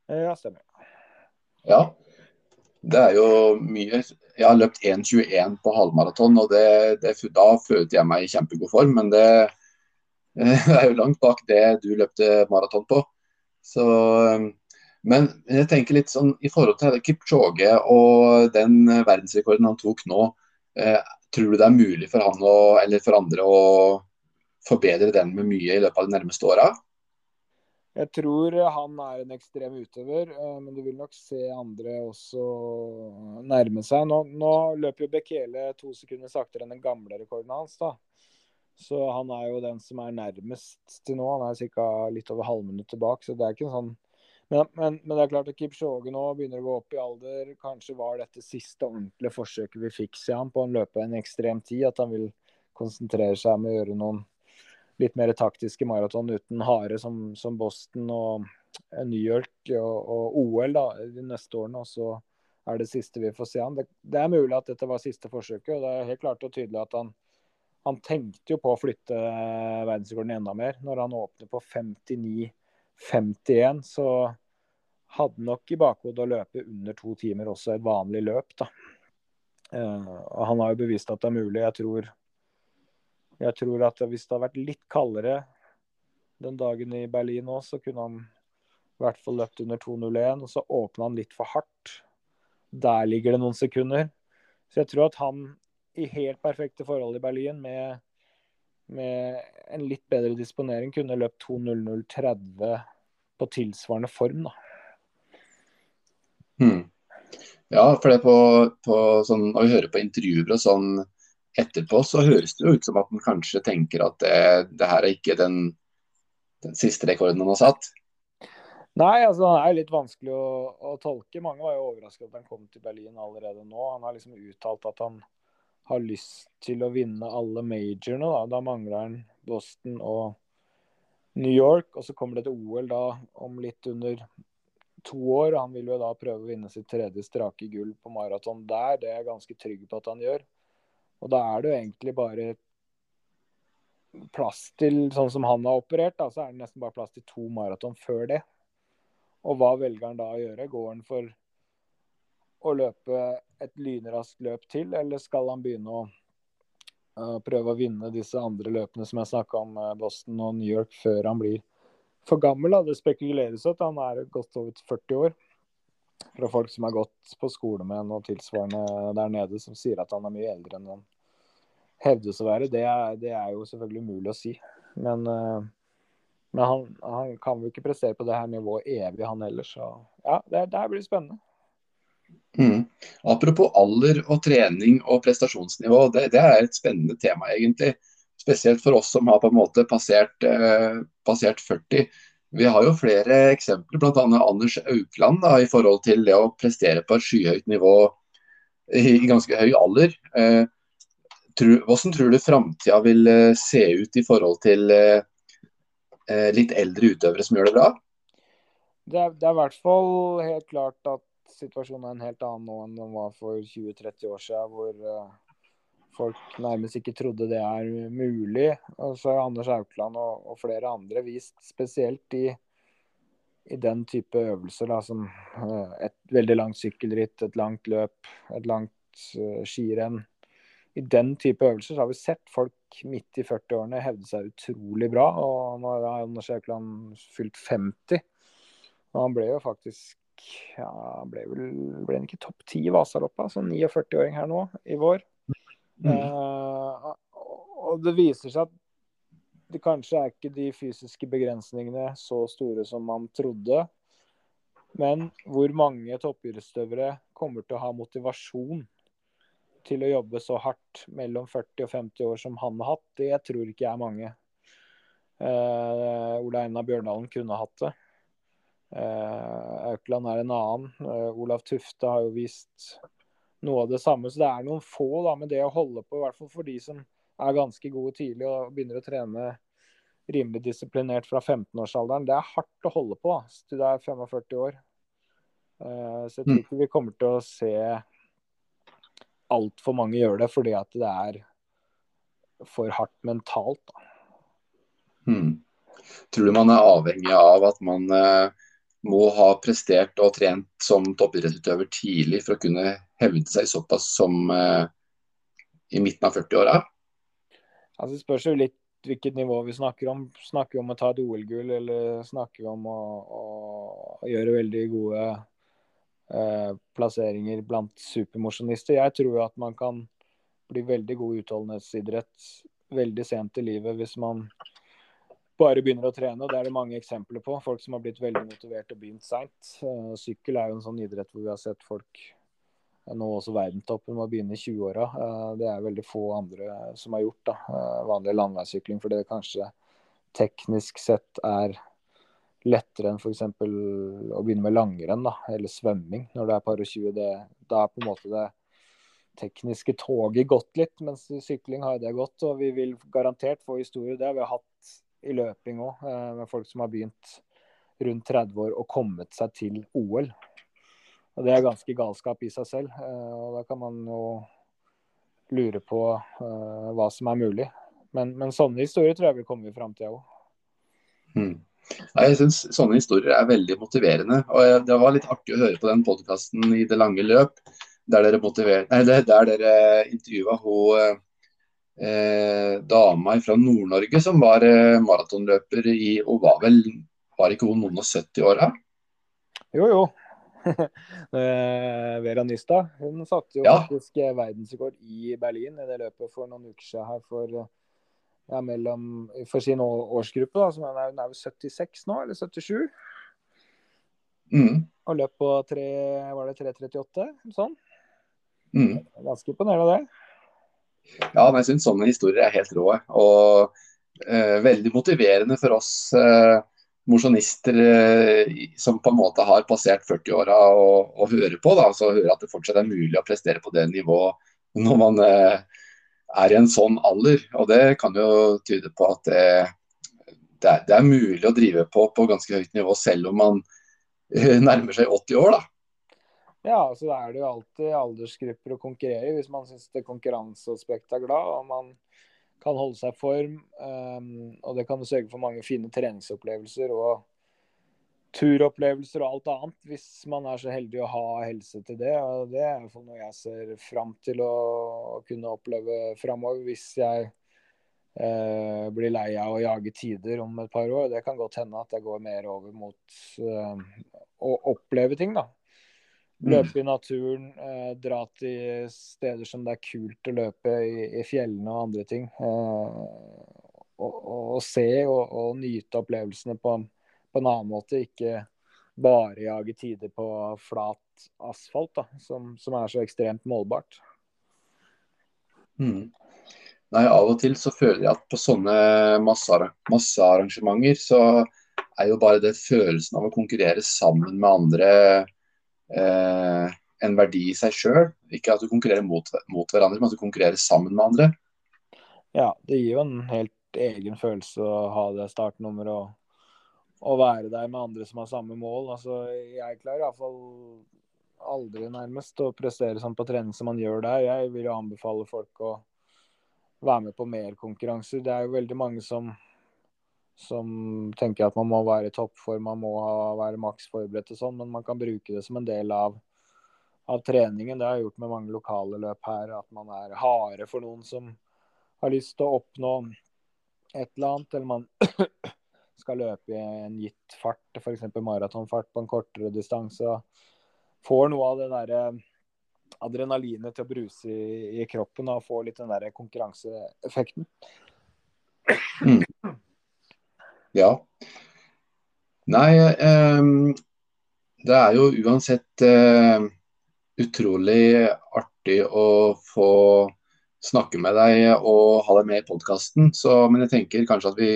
Ja, stemmer. Ja. Det er jo mye. Jeg har løpt 1,21 på halvmaraton, og det, det, da følte jeg meg i kjempegod form. Men det, det, er jo langt bak det du løpte maraton på. Så, men jeg tenker litt sånn i forhold til Kipchoge og den verdensrekorden han tok nå. Eh, tror du det er mulig for han å, eller for andre å forbedre den med mye i løpet av de nærmeste åra? Jeg tror han er en ekstrem utøver, eh, men du vil nok se andre også nærme seg. Nå, nå løper jo Bekele to sekunder saktere enn den gamle rekorden hans. da. Så han er jo den som er nærmest til nå. Han er ca. litt over halvminutt tilbake. så det er ikke sånn men, men, men, det er klart at Kipchoge nå begynner å gå opp i alder. Kanskje var dette siste ordentlige forsøket vi fikk se ham på å løpe en ekstrem tid. At han vil konsentrere seg om å gjøre noen litt mer taktiske maraton uten hare som, som Boston og New York og, og, OL da, de neste årene. Og så er det siste vi får se han. Det, det, er mulig at dette var siste forsøket, og det er helt klart og tydelig at han, han tenkte jo på å flytte verdensrekorden enda mer. Når han åpner på 59-51, så hadde nok i bakhodet å løpe under to timer også et vanlig løp. da. Uh, han har jo bevist at det er mulig. Jeg tror jeg tror at hvis det hadde vært litt kaldere den dagen i Berlin òg, så kunne han i hvert fall løpt under 2.01. Og så åpna han litt for hardt. Der ligger det noen sekunder. Så jeg tror at han i helt perfekte forhold i Berlin med, med en litt bedre disponering kunne løpt 2.00,30 på tilsvarende form, da. Hmm. Ja, for det på, på sånn, når vi hører på intervjuer og sånn etterpå, så høres det jo ut som at han kanskje tenker at det, det her er ikke den, den siste rekorden han har satt. Nei, altså han er litt vanskelig å, å tolke. Mange var jo overrasket at han kom til Berlin allerede nå. Han har liksom uttalt at han har lyst til å vinne alle majorene. Da, da mangler han Boston og New York. Og så kommer det til OL da om litt under to år. Han vil jo da prøve å vinne sitt tredje strake gull på maraton der. Det er jeg ganske trygg på at han gjør. Og da er det jo egentlig bare plass til, sånn som han har operert, da, så er det nesten bare plass til to maraton før det. Og hva velger han da å gjøre? Går han for å løpe et lynraskt løp til, eller skal han begynne å uh, prøve å vinne disse andre løpene som jeg snakka om, uh, Boston og New York, før han blir for gammel? Da. Det spekuleres at han er godt over 40 år. Fra folk som har gått på skole med noe tilsvarende der nede, som sier at han er mye eldre enn han hevdes å være. Det er, det er jo selvfølgelig umulig å si. Men uh, men han, han, kan jo ikke prestere på det her nivået evig, han heller. Så ja, det, det blir spennende. Mm. Apropos alder og trening og prestasjonsnivå, det, det, er et spennende tema egentlig. Spesielt for oss som har på en måte passert, eh, passert 40. Vi har jo flere eksempler, bl.a. Anders Aukland da, i forhold til det å prestere på et skyhøyt nivå i, ganske høy alder. Eh, tro, hvordan tror du framtida vil eh, se ut i forhold til eh, Eh, litt eldre utøvere som gjør det bra? Det er, det er, i hvert fall helt klart at situasjonen er en helt annen nå enn den var for 20-30 år siden, hvor uh, folk nærmest ikke trodde det er mulig. Og så har Anders Aukland og, og, flere andre vist, spesielt i, i den type øvelser, da, som uh, et veldig langt sykkelritt, et langt løp, et langt uh, skirenn. I den type øvelser så har vi sett folk midt i 40-årene hevde seg utrolig bra. Og nå har Anders Haukeland fylt 50. Og han ble jo faktisk ja, ble, vel, ble han ikke topp ti i Vasaloppet, altså 49-åring her nå i vår. Mm. Uh, og det viser seg at det kanskje er ikke de fysiske begrensningene så store som man trodde. Men hvor mange toppidrettsutøvere kommer til å ha motivasjon til å jobbe så hardt mellom 40 og 50 år som han har hatt, det tror ikke jeg er mange. Uh, Ola Einar Bjørndalen kunne hatt det. Uh, Aukland er en annen. Uh, Olav Tufte har jo vist noe av det samme. Så det er noen få da, med det å holde på, i hvert fall for de som er ganske gode tidlig og begynner å trene rimelig disiplinert fra 15-årsalderen. Det er hardt å holde på da, til du er 45 år. så jeg tror mm. ikke vi kommer til å se altfor mange gjøre det fordi at det er for hardt mentalt. Hmm. Tror du man er avhengig av at man eh, må ha prestert og trent som toppidrettsutøver tidlig for å kunne hevde seg såpass som eh, i midten av 40-åra? Altså, det spørs jo litt hvilket nivå vi snakker om. Snakker vi om å ta et OL-gull, eller snakker vi om å, å, gjøre veldig gode Eh, plasseringer blant supermosjonister. Jeg tror at man kan bli veldig god utholdenhetsidrett veldig sent i livet hvis man bare begynner å trene. Det er det mange eksempler på. Folk som har blitt veldig motivert og begynt seint. Uh, sykkel er jo en sånn idrett hvor vi har sett folk uh, nå også verdenstoppen må begynne i 20-åra. Uh, det er veldig få andre som har gjort da, vanlig landeveissykling, fordi det kanskje teknisk sett er lettere enn f.eks. å begynne med langrenn da, eller svømming når du er par og 20. Det, da er på en måte det tekniske toget gått litt, mens sykling har det gått. Og vi vil garantert få historier. Det har vi hatt i løping òg, eh, med folk som har begynt rundt 30 år og kommet seg til OL. Og Det er ganske galskap i seg selv. Eh, og Da kan man jo lure på uh, hva som er mulig. Men, men sånne historier tror jeg vil komme i framtida òg. Mm. Jeg syns sånne historier er veldig motiverende. og Det var litt artig å høre på den podkasten i det lange løp, der dere, nei, der dere intervjua hun eh, dama fra Nord-Norge som var eh, maratonløper i Og var vel var ikke hun noen og 70 år? Jo, jo. Eh, Vera Nystad hun satte jo ja. faktisk verdensrekord i Berlin i det løpet for noen uker siden her for ja, mellom, for sin årsgruppe, da, som er, er 76 nå, eller 77. Mm. Og løp på 3, var det 3.38? Sånn. Mm. Ganske imponerende, det. Ja, men jeg syns sånne historier er helt rå. Og eh, veldig motiverende for oss eh, mosjonister eh, som på en måte har passert 40-åra og, høre på. da, altså Høre at det fortsatt er mulig å prestere på det nivået når man er i en sånn alder. Og det kan jo tyde på at det, det, er, det er mulig å drive på på ganske høyt nivå selv om man nærmer seg 80 år. da. Ja, så da er det jo alltid aldersgrupper å konkurrere i hvis man syns konkurranseaspektet er glad. og man kan holde seg i form. Um, og det kan sørge for mange fine treningsopplevelser og turopplevelser og alt annet, hvis man er så heldig å ha helse til det. og Det er iallfall noe jeg ser fram til å kunne oppleve framover hvis jeg eh, blir lei av å jage tider om et par år. Det kan godt hende at jeg går mer over mot eh, å oppleve ting, da. Løpe i naturen, eh, dra til steder som det er kult å løpe i, i fjellene og andre ting. Eh, og, og, og, se og, og, nyte opplevelsene på, på, en annen måte. Ikke bare jage tider på flat asfalt, da, som, som er så ekstremt målbart. Mm. Nei, Av og til så føler jeg at på sånne massearrangementer så er jo bare det følelsen av å konkurrere sammen med andre eh, en verdi i seg sjøl. Ikke at du konkurrerer mot, mot, hverandre, men at du konkurrerer sammen med andre. Ja, det gir jo en helt egen følelse å ha det startnummeret og, og være der med andre som har samme mål. Altså, jeg klarer iallfall aldri nærmest å prestere sånn på trening som man gjør der. Jeg vil jo anbefale folk å være med på mer konkurranser. Det er jo veldig mange som som tenker at man må være i toppform, man må være maks forberedt og sånn, men man kan bruke det som en del av, av, treningen. Det har jeg gjort med mange lokale løp her, at man er harde for noen som har lyst til å oppnå et eller annet, eller man skal løpe i en gitt fart, f.eks. maratonfart på en kortere distanse. Får noe av det derre adrenalinet til å bruse i, i kroppen og få litt den der konkurranseeffekten. Mm. Ja. Nei, eh, det er jo uansett eh, utrolig artig å få snakke med deg og ha deg med i podkasten. Men jeg tenker kanskje at vi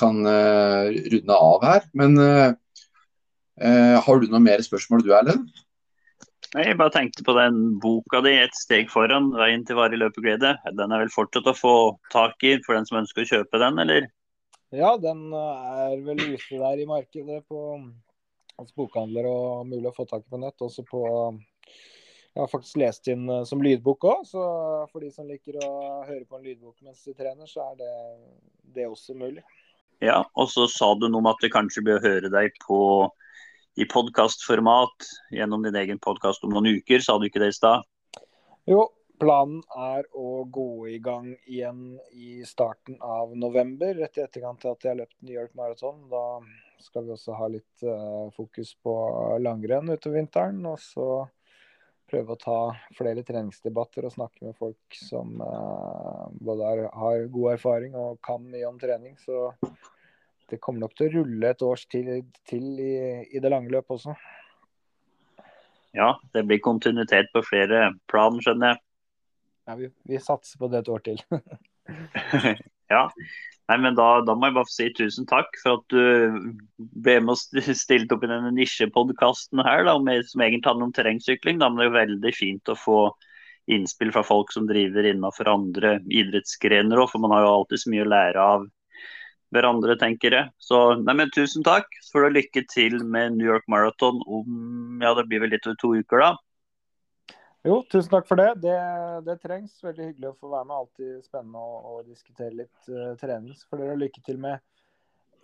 kan eh, runde av her. Men eh, har du noen mer spørsmål du, Erlend? Jeg bare tenkte på den boka di 'Et steg foran', 'Veien til varig løpeglede'. Den er vel fortsatt å få tak i for den som ønsker å kjøpe den, eller? Ja, den er vel ute der i markedet på hos bokhandler og mulig å få tak i på nett. Også på Jeg har faktisk lest inn eh, som lydbok òg, så for de som liker å høre på en lydbok mens de trener, så er det, det også mulig. Ja, og så sa du noe om at det kanskje bør høre deg på i podkastformat gjennom din egen podkast om noen uker, sa du ikke det i stad? Jo, Planen er å gå i gang igjen i starten av november, rett i etterkant til at jeg har løpt New York Marathon. Da skal vi også ha litt uh, fokus på langrenn utover vinteren. Og så prøve å ta flere treningsdebatter og snakke med folk som uh, både er, har god erfaring og kan mye om trening. Så det kommer nok til å rulle et års til, til i, i det lange løp også. Ja, det blir kontinuitet på flere plan, skjønner jeg. Ja, vi, vi, satser på det et år til. ja. Nei, men da, da, må jeg bare si tusen takk for at du ble med og stilte opp i denne nisjepodkasten her, da, med, som egentlig handler om terrengsykling. Da, men det er jo veldig fint å få innspill fra folk som driver innenfor andre idrettsgrener òg, for man har jo alltid så mye å lære av hverandre, tenker jeg. Så nei, men tusen takk. Får du lykke til med New York Marathon om ja, det blir vel litt over to uker, da. Jo, tusen takk for det. det. det. trengs. Veldig hyggelig å få være med. Alltid spennende å, å diskutere litt uh, trening. Får dere lykke til med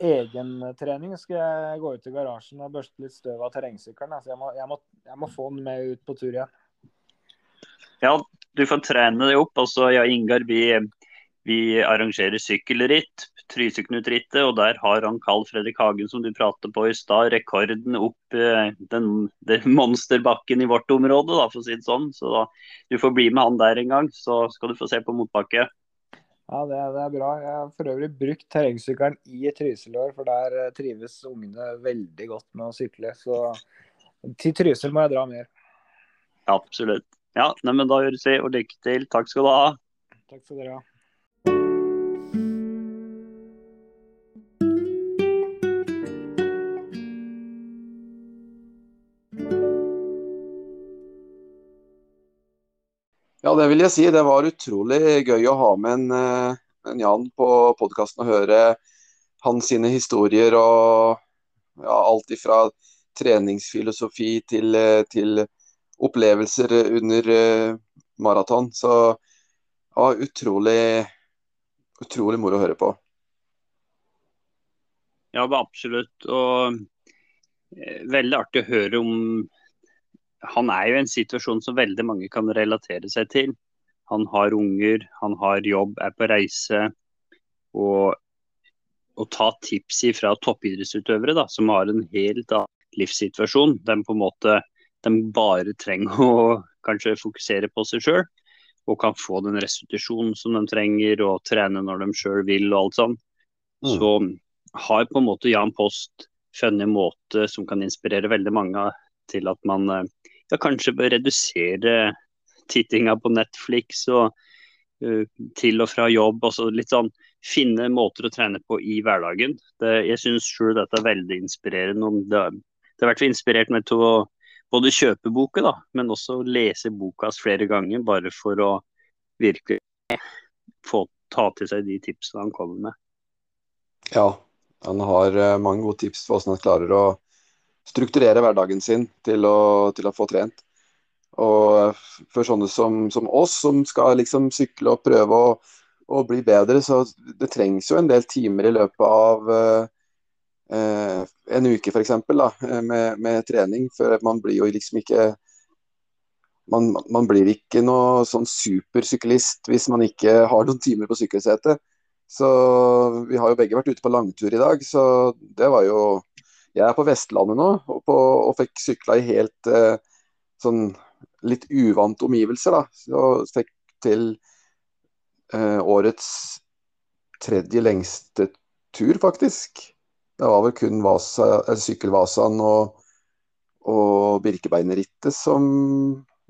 egentrening. Skal jeg gå ut i garasjen og børste litt støv av terrengsykkelen. Altså, jeg, må, jeg, jeg, må, få den med ut på tur igjen. Ja, du får trene deg opp. Altså, ja, Ingar, vi, vi arrangerer sykkelritt Tryseknut-rittet, og der har han Carl Fredrik Hagen, som du pratet på i stad, rekorden opp eh, den, den, monsterbakken i vårt område, da, for å si det sånn. Så da, du får bli med han der en gang, så skal du få se på motbakke. Ja, det, det, er bra. Jeg har for øvrig brukt terrengsykkelen i Trysil år, for der eh, trives ungene veldig godt med å sykle. Så til Trysil må jeg dra mer. Absolutt. Ja, nei, men da gjøres vi, og lykke til. Takk skal du ha. Takk skal dere ha. Ja, det vil jeg si. Det var utrolig gøy å ha med en, eh, en Jan på podkasten og høre hans sine historier og ja, alt ifra treningsfilosofi til, eh, til opplevelser under uh, maraton. Så ja, utrolig, utrolig moro å høre på. Ja, absolutt. Og veldig artig å høre om han er jo i en situasjon som veldig mange kan relatere seg til. Han har unger, han har jobb, er på reise. Og å ta tips fra toppidrettsutøvere da, som har en helt annen livssituasjon. De på en måte de bare trenger å kanskje fokusere på seg sjøl. Og kan få den restitusjonen som de trenger, og trene når de sjøl vil og alt sånt. Mm. Så har på en måte Jan Post funnet en måte som kan inspirere veldig mange til at man eh, ja, kanskje bør redusere tittinga på Netflix og uh, til og fra jobb. Altså litt sånn finne måter å trene på i hverdagen. Det, jeg syns sjøl dette er veldig inspirerende. Det, det har vært inspirert meg til å både kjøpe boka, da, men også lese boka flere ganger, bare for å virkelig få ta til seg de tipsene han kommer med. Ja, han har eh, mange gode tips for hvordan han klarer å strukturere hverdagen sin til å, til å, få trent. Og for sånne som, som oss, som skal liksom sykle og prøve å, å, bli bedre, så det trengs jo en del timer i løpet av eh, en uke f.eks. Med, med trening. For man blir jo liksom ikke man, man, blir ikke noe sånn supersyklist hvis man ikke har noen timer på sykkelsetet. Så vi har jo begge vært ute på langtur i dag, så det var jo jeg er på Vestlandet nå og, på, og fikk sykla i helt eh, sånn litt uvante omgivelser. da, Så fikk til eh, årets tredje lengste tur, faktisk. Det var vel kun Vasa, Sykkelvasaen og, og Birkebeinerrittet som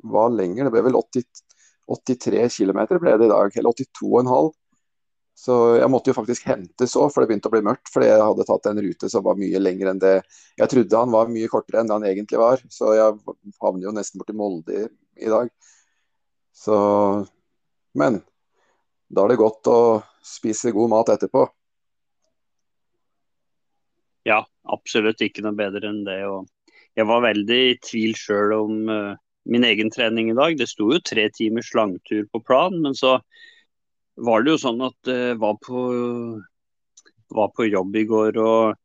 var lenger. Det ble vel 80, 83 km ble det i dag, eller 82,5. Så jeg måtte jo faktisk hentes òg, for det begynte å bli mørkt. Fordi jeg hadde tatt en rute som var mye lengre enn det Jeg trodde han var mye kortere enn det han egentlig var. Så jeg havner jo nesten borti Molde i dag. Så Men da er det godt å spise god mat etterpå. Ja, absolutt ikke noe bedre enn det. Og jeg var veldig i tvil sjøl om uh, min egen trening i dag. Det sto jo tre timers langtur på plan, men så var det jo sånn at jeg uh, var, på, var på jobb i går og,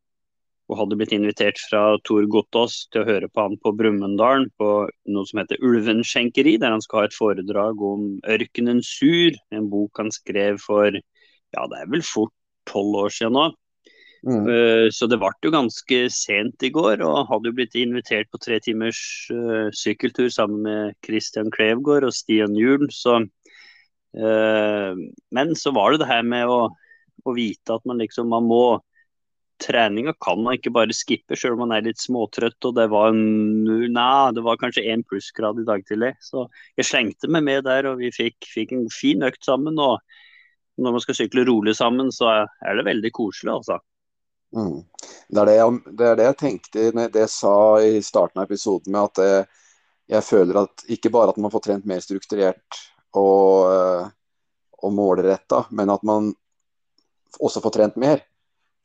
og, hadde blitt invitert fra Tor Gottaas til å høre på han på Brumunddal på noe som heter Ulvenskjenkeri, der han skal ha et foredrag om ørkenen sur, en bok han skrev for ja, det er vel fort tolv år siden nå. Mm. Uh, så det ble jo ganske sent i går, og hadde jo blitt invitert på tre timers uh, sykkeltur sammen med Christian Klevgård og Stian Juel. Så Eh, men så var det det her med å, å vite at man liksom man må Treninga kan man ikke bare skippe, selv om man er litt småtrøtt. og Det var, en, nei, det var kanskje én plussgrad i dag tidlig. Så jeg slengte meg med der, og vi fikk, fikk en fin økt sammen. og Når man skal sykle rolig sammen, så er det veldig koselig, altså. Mm. Det, er det, jeg, det, er det, jeg, tenkte det jeg sa i starten av episoden, med at jeg, jeg føler at ikke bare at man får trent mer strukturert og, eh, og målretta, men at man også får trent mer.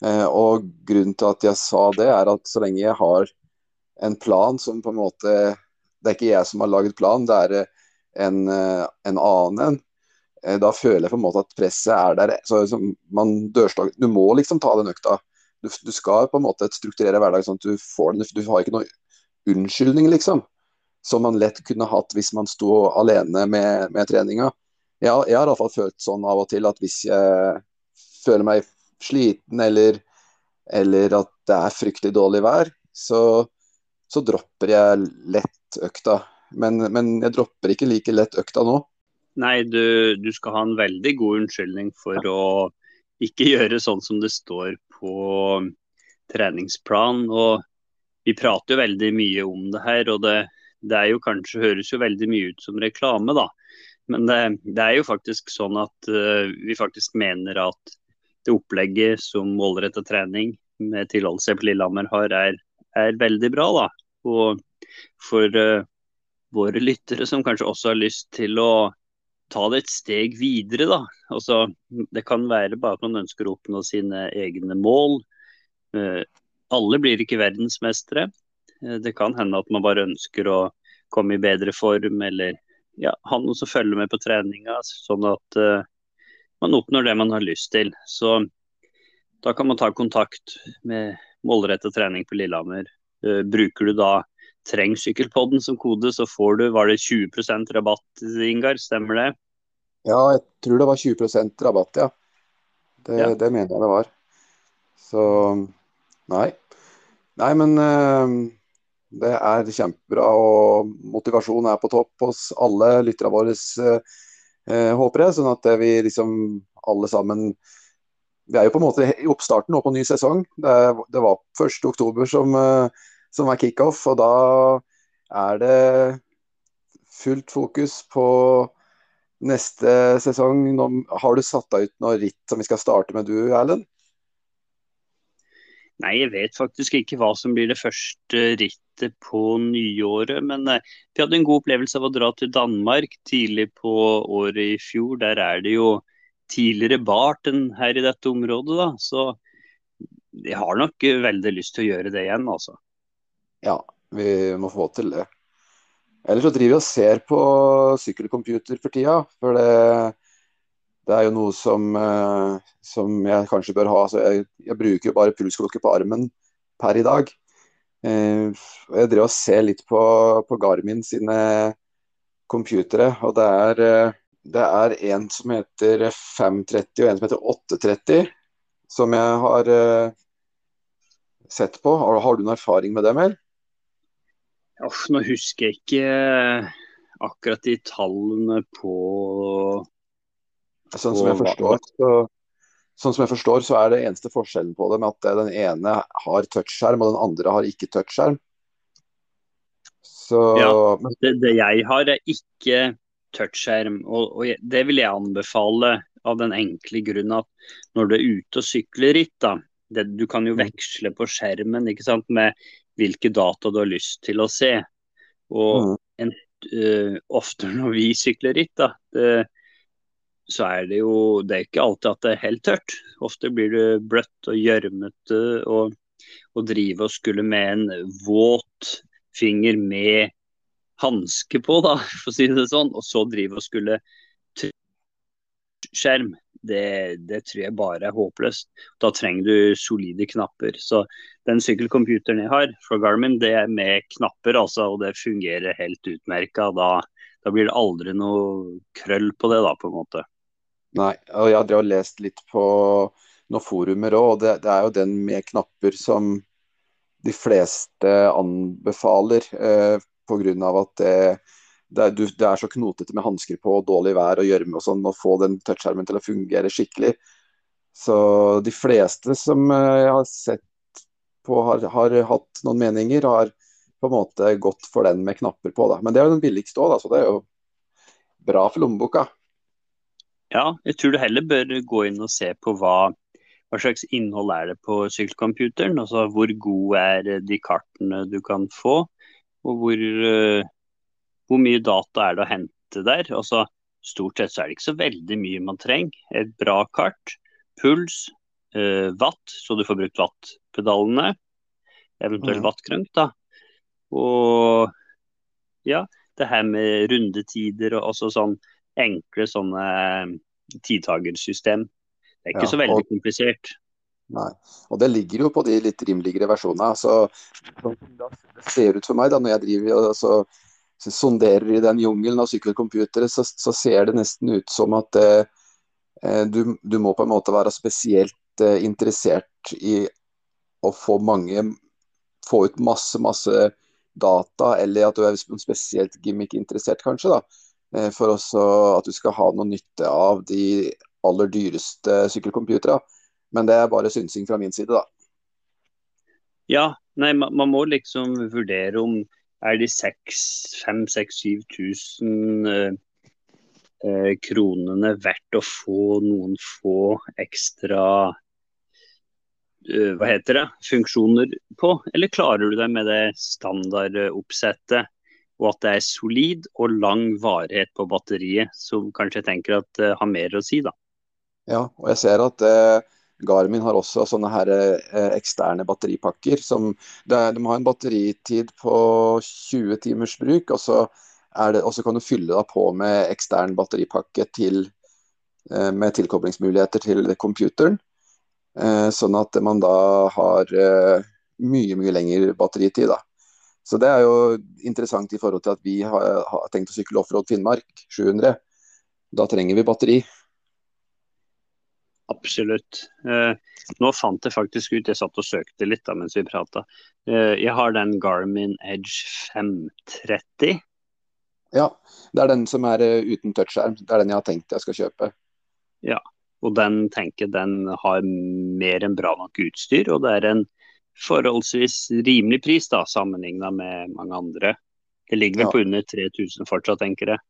Eh, og grunnen til at jeg sa det, er at så lenge jeg har en plan som på en måte Det er ikke jeg som har laget plan, det er eh, en, en annen en. Da føler jeg på en måte at presset er der. Så man dørslag, du må liksom ta den økta. Du, du, skal på en måte strukturere hverdagen sånn at du får den. Du har ikke noen unnskyldning, liksom som man lett kunne hatt hvis man sto alene med, med treninga. Jeg, jeg har iallfall følt sånn av og til at hvis jeg føler meg sliten eller, eller at det er fryktelig dårlig vær, så, så dropper jeg lett økta. Men, men, jeg dropper ikke like lett økta nå. Nei, du, du, skal ha en veldig god unnskyldning for å ikke gjøre sånn som det står på treningsplan. Vi prater jo veldig mye om det her, og det, det er jo kanskje høres jo veldig mye ut som reklame, da. Men det, det er jo faktisk sånn at uh, vi faktisk mener at det opplegget som målretta trening med tilholdelse på Lillehammer har, er, er, veldig bra. da. Og for uh, våre lyttere som kanskje også har lyst til å ta det et steg videre, da. Altså, det kan være bare at man ønsker å oppnå sine egne mål. Uh, alle blir ikke verdensmestere. Det kan hende at man bare ønsker å komme i bedre form, eller ja, ha noen som følger med på treninga, sånn at uh, man oppnår det man har lyst til. Så da kan man ta kontakt med målrettet trening på Lillehammer. Uh, bruker du da Treng sykkelpodden som kode, så får du var det 20% rabatt, Ingar, stemmer det? Ja, jeg tror det var 20% rabatt, ja. Det, ja. det mener jeg det var. Så nei. Nei, men uh, det er kjempebra, og motivasjonen er på topp hos alle lytterne våre, eh, håper jeg. Sånn at vi liksom alle sammen Vi er jo på en måte i oppstarten nå på ny sesong. Det, det var 1.10 som, eh, som er kickoff, og da er det fullt fokus på neste sesong. Nå, har du satt deg ut noe ritt som vi skal starte med du, Erlend? Nei, jeg vet faktisk ikke hva som blir det første rittet på nyåret. Men eh, vi hadde en god opplevelse av å dra til Danmark tidlig på året i fjor. Der er det jo tidligere bart enn her i dette området, da. Så jeg har nok veldig lyst til å gjøre det igjen, altså. Ja, vi må få til det. Ellers så driver vi og ser på sykkelcomputer for tida. For det det er jo noe som, eh, som jeg kanskje bør ha. Altså, jeg, jeg, bruker jo bare pulsklokke på armen per i dag. Eh, jeg drev og ser litt på, på Garmin sine computere, og det er, eh, det er en som heter 530 og en som heter 830, som jeg har sett på. Har, du noen erfaring med dem, eller? nå husker jeg ikke akkurat de tallene på Sånn som forstår, så, sånn som jeg forstår, så er det eneste forskjellen på dem at den ene har touchskjerm, og den andre har ikke touchskjerm. Så ja, det, det, jeg har, er ikke touchskjerm. Og, og, det vil jeg anbefale av den enkle grunn at når du er ute og sykler ritt, da, det, du kan jo mm. veksle på skjermen ikke sant, med hvilke data du har lyst til å se. Og mm. en, uh, ofte når vi sykler ritt, da, det, så er det jo Det er ikke alltid at det er helt tørt. Ofte blir det bløtt og gjørmete og, og drive og skulle med en våt finger med hanske på, da, for å si det sånn, og så drive og skulle skjerm. Det, det, tror jeg bare er håpløst. Da trenger du solide knapper. Så den sykkelcomputeren jeg har fra Garmin, det er med knapper, altså, og det fungerer helt utmerka. Da, da blir det aldri noe krøll på det, da, på en måte. Nei, og jeg har lest litt på noen forumer òg, og det, det, er jo den med knapper som de fleste anbefaler. Eh, Pga. at det, det, er, det, er, så knotete med hansker på, og dårlig vær og gjørme og sånn, å få den touchskjermen til å fungere skikkelig. Så de fleste som eh, jeg har sett på, har, har hatt noen meninger, har på en måte gått for den med knapper på. Da. Men det er jo den billigste òg, så det er jo bra for lommeboka. Ja, jeg tror du heller bør gå inn og se på hva, hva slags innhold er det på sykkelcomputeren. Altså hvor gode er de kartene du kan få, og hvor, uh, hvor mye data er det å hente der. Altså, stort sett så er det ikke så veldig mye man trenger. Et bra kart, puls, eh, watt, så du får brukt wattpedalene. Eventuelt mm. da. Og ja, det her med rundetider og også sånn enkle sånne eh, tidtagersystem. Det er ikke ja, så veldig og, komplisert. Nei, og det ligger jo på de litt rimeligere versjonene. Så, det ser ut for meg da, når jeg driver og så, så sonderer i den jungelen av sykkelcomputere, så, så, ser det nesten ut som at eh, eh, du, du, må på en måte være spesielt eh, interessert i å få mange Få ut masse, masse data, eller at du er spesielt gimmick-interessert, kanskje. da for også at du skal ha noe nytte av de aller dyreste sykkelcomputerne. Men det er bare synsing fra min side, da. Ja, nei, man, man må liksom vurdere om er de 5000-7000 eh, eh, kronene verdt å få noen få ekstra eh, hva heter det, funksjoner på? Eller klarer du deg med det standardoppsettet, og at det er solid og lang varighet på batteriet, som kanskje tenker at uh, har mer å si, da? Ja, og jeg ser at uh, Garmin har også sånne her uh, eksterne batteripakker. som det, De har en batteritid på 20 timers bruk, og så, det, og så kan du fylle deg på med ekstern batteripakke til, med tilkoblingsmuligheter til computeren. Sånn at man da har mye, mye lengre batteritid. da. Så det er jo interessant i forhold til at vi har, har tenkt å sykle offroad Finnmark 700. Da trenger vi batteri. Absolutt. Eh, nå fant jeg faktisk ut, jeg satt og søkte litt da mens vi prata. Eh, jeg har den Garmin Edge 530. Ja, det er den som er uh, uten touchskjerm. Det er den jeg har tenkt jeg skal kjøpe. Ja, og den tenker den har mer enn bra nok utstyr. Og det er en forholdsvis rimelig pris da, sammenligna med mange andre. Det ligger vel ja. på under 3000 fortsatt, tenker jeg.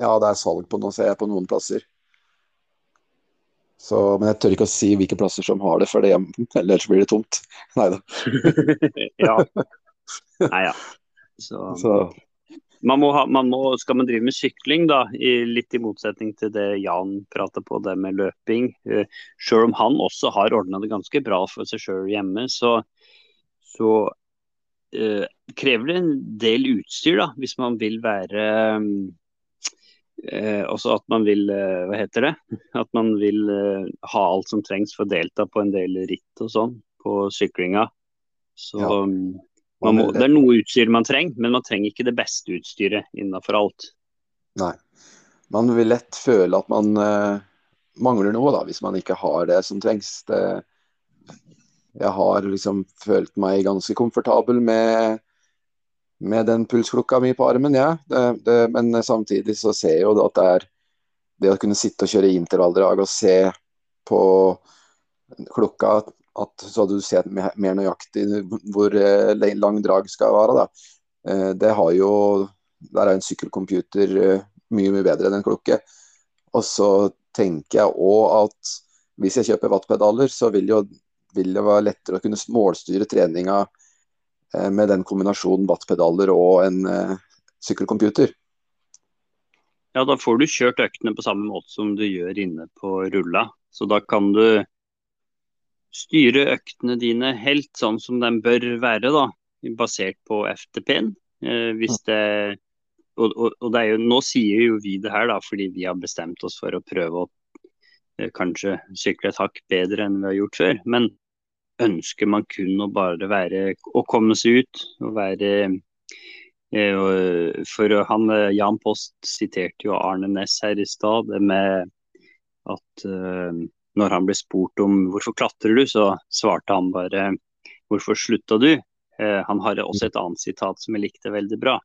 Ja, det er salg på noe, på noen plasser. Så, men jeg tør ikke å si hvilke plasser som har det, for det, ellers blir det tomt. Nei da. ja. Nei ja. Så, Så. Man må ha, man må, skal man drive med sykling, da, i, litt i motsetning til det Jan prater på, det med løping, uh, selv om han også har ordna det ganske bra for seg sjøl hjemme, så, så uh, krever det en del utstyr, da, hvis man vil være Eh, også at man vil eh, Hva heter det? At man vil eh, ha alt som trengs for å delta på en del ritt og sånn på syklinga. Så ja. Må, det er noe utstyr man trenger, men man trenger ikke det beste utstyret innafor alt. Nei. Man vil lett føle at man uh, mangler noe, da, hvis man ikke har det som trengs. Det, jeg har liksom følt meg ganske komfortabel med med den pulsklokka mi på armen, ja. Det, det, men samtidig så ser jeg jo at det er det å kunne sitte og kjøre intervalldrag og se på klokka at så hadde du sett mer nøyaktig hvor eh, lang drag skal være. Da. Eh, det har jo Der er en sykkelcomputer eh, mye mye bedre enn en klokke. Og så tenker jeg òg at hvis jeg kjøper wattpedaler, så vil, jo, vil det være lettere å kunne målstyre treninga med den kombinasjonen wattpedaler og en sykkelcomputer. Ja, da får du kjørt øktene på samme måte som du gjør inne på rulla. Så da kan du styre øktene dine helt sånn som de bør være, da, basert på FTP-en. Eh, hvis det og, og, og det jo, Nå sier jo vi det her da, fordi vi har bestemt oss for å prøve å eh, kanskje sykle et hakk bedre enn vi har gjort før. Men ønsker man kun å bare være å komme seg ut og være eh, For han, Jan Post siterte jo Arne Næss her i stad med at eh, når han ble spurt om hvorfor klatrer du, så svarte han bare hvorfor slutta du? Eh, han har også et annet sitat som jeg likte veldig bra,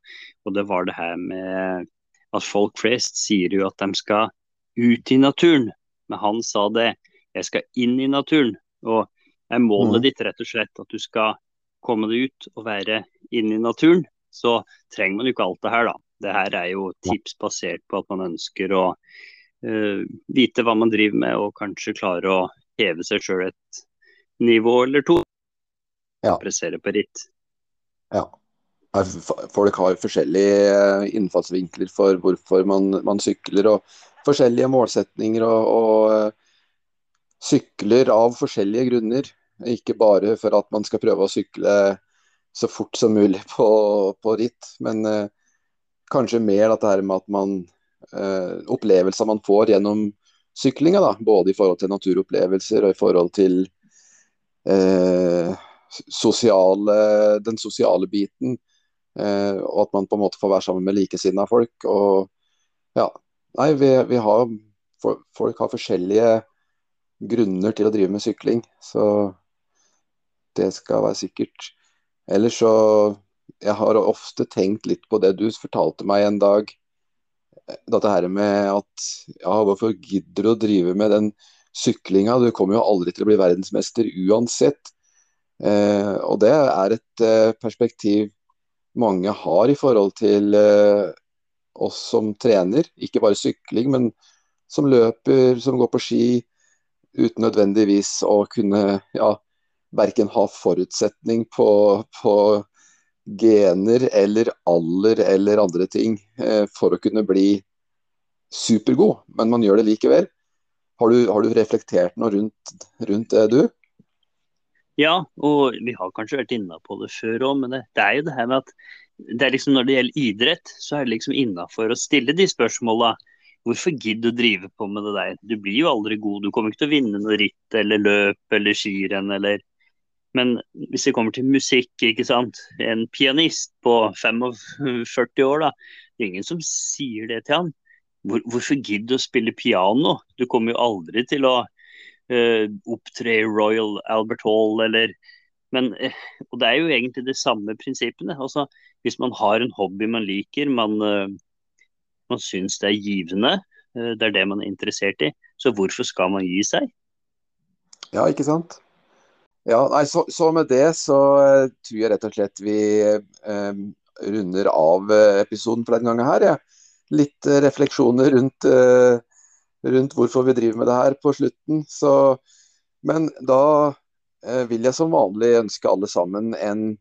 og det var det her med at folk flest sier jo at de skal ut i naturen, men han sa det, jeg skal inn i naturen. Og er målet mm. ditt rett og slett at du skal komme deg ut og være inne i naturen, så trenger man jo ikke alt det her, da. Det her er jo tips basert på at man ønsker å vite hva man driver med, og kanskje klare å heve seg sjøl et nivå eller to. Ja. Pressere på ritt. Ja. Folk har forskjellige eh, innfallsvinkler for hvorfor man, man sykler, og forskjellige målsetninger. og, og eh, sykler av forskjellige grunner. Ikke bare for at man skal prøve å sykle så fort som mulig på, på ritt, men eh, kanskje mer dette her med at man eh, Opplevelser man får gjennom syklinga, da, både i forhold til naturopplevelser og i forhold til eh, sosiale, den sosiale biten. Eh, og at man på en måte får være sammen med likesinnede folk. og ja, nei, vi, vi har, Folk har forskjellige grunner til å drive med sykling. Så det skal være sikkert. Ellers så Jeg har ofte tenkt litt på det du fortalte meg en dag dette her med at ja, hvorfor gidder du å drive med den syklinga? Du kommer jo aldri til å bli verdensmester uansett. Eh, og det er et eh, perspektiv mange har i forhold til eh, oss som trener. Ikke bare sykling, men som løper, som går på ski, uten nødvendigvis å kunne ja, verken ha forutsetning på, på gener eller alder eller andre ting eh, for å kunne bli supergod, men man gjør det likevel. Har du, har du reflektert noe rundt, rundt, det, du? Ja, og vi har kanskje vært inne på det før òg, men det, det, er jo det her med at det er liksom når det gjelder idrett, så er det liksom innafor å stille de spørsmåla. Hvorfor gidder du å drive på med det der? Du blir jo aldri god. Du kommer ikke til å vinne noe ritt eller løp eller skirenn eller men hvis det kommer til musikk, ikke sant. En pianist på 45 år, da. Det er ingen som sier det til han. Hvor, hvorfor gidder du å spille piano? Du kommer jo aldri til å uh, opptre i Royal Albert Hall eller men, uh, Og det er jo egentlig de samme prinsippene. Altså, hvis man har en hobby man liker, man, uh, man syns det er givende, det er det man er interessert i, så hvorfor skal man gi seg? Ja, ikke sant. Ja, nei, så, så, med det så uh, tror jeg rett og slett vi uh, runder av uh, episoden for denne gangen her. Ja. Litt refleksjoner rundt, rundt, hvorfor vi driver med det her på slutten. Så, men da vil jeg som vanlig ønske alle sammen en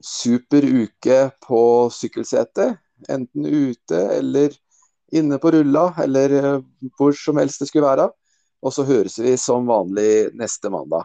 super uke på sykkelsetet. Enten ute eller inne på rulla, eller hvor som helst det skulle være. Og så høres vi som vanlig neste mandag.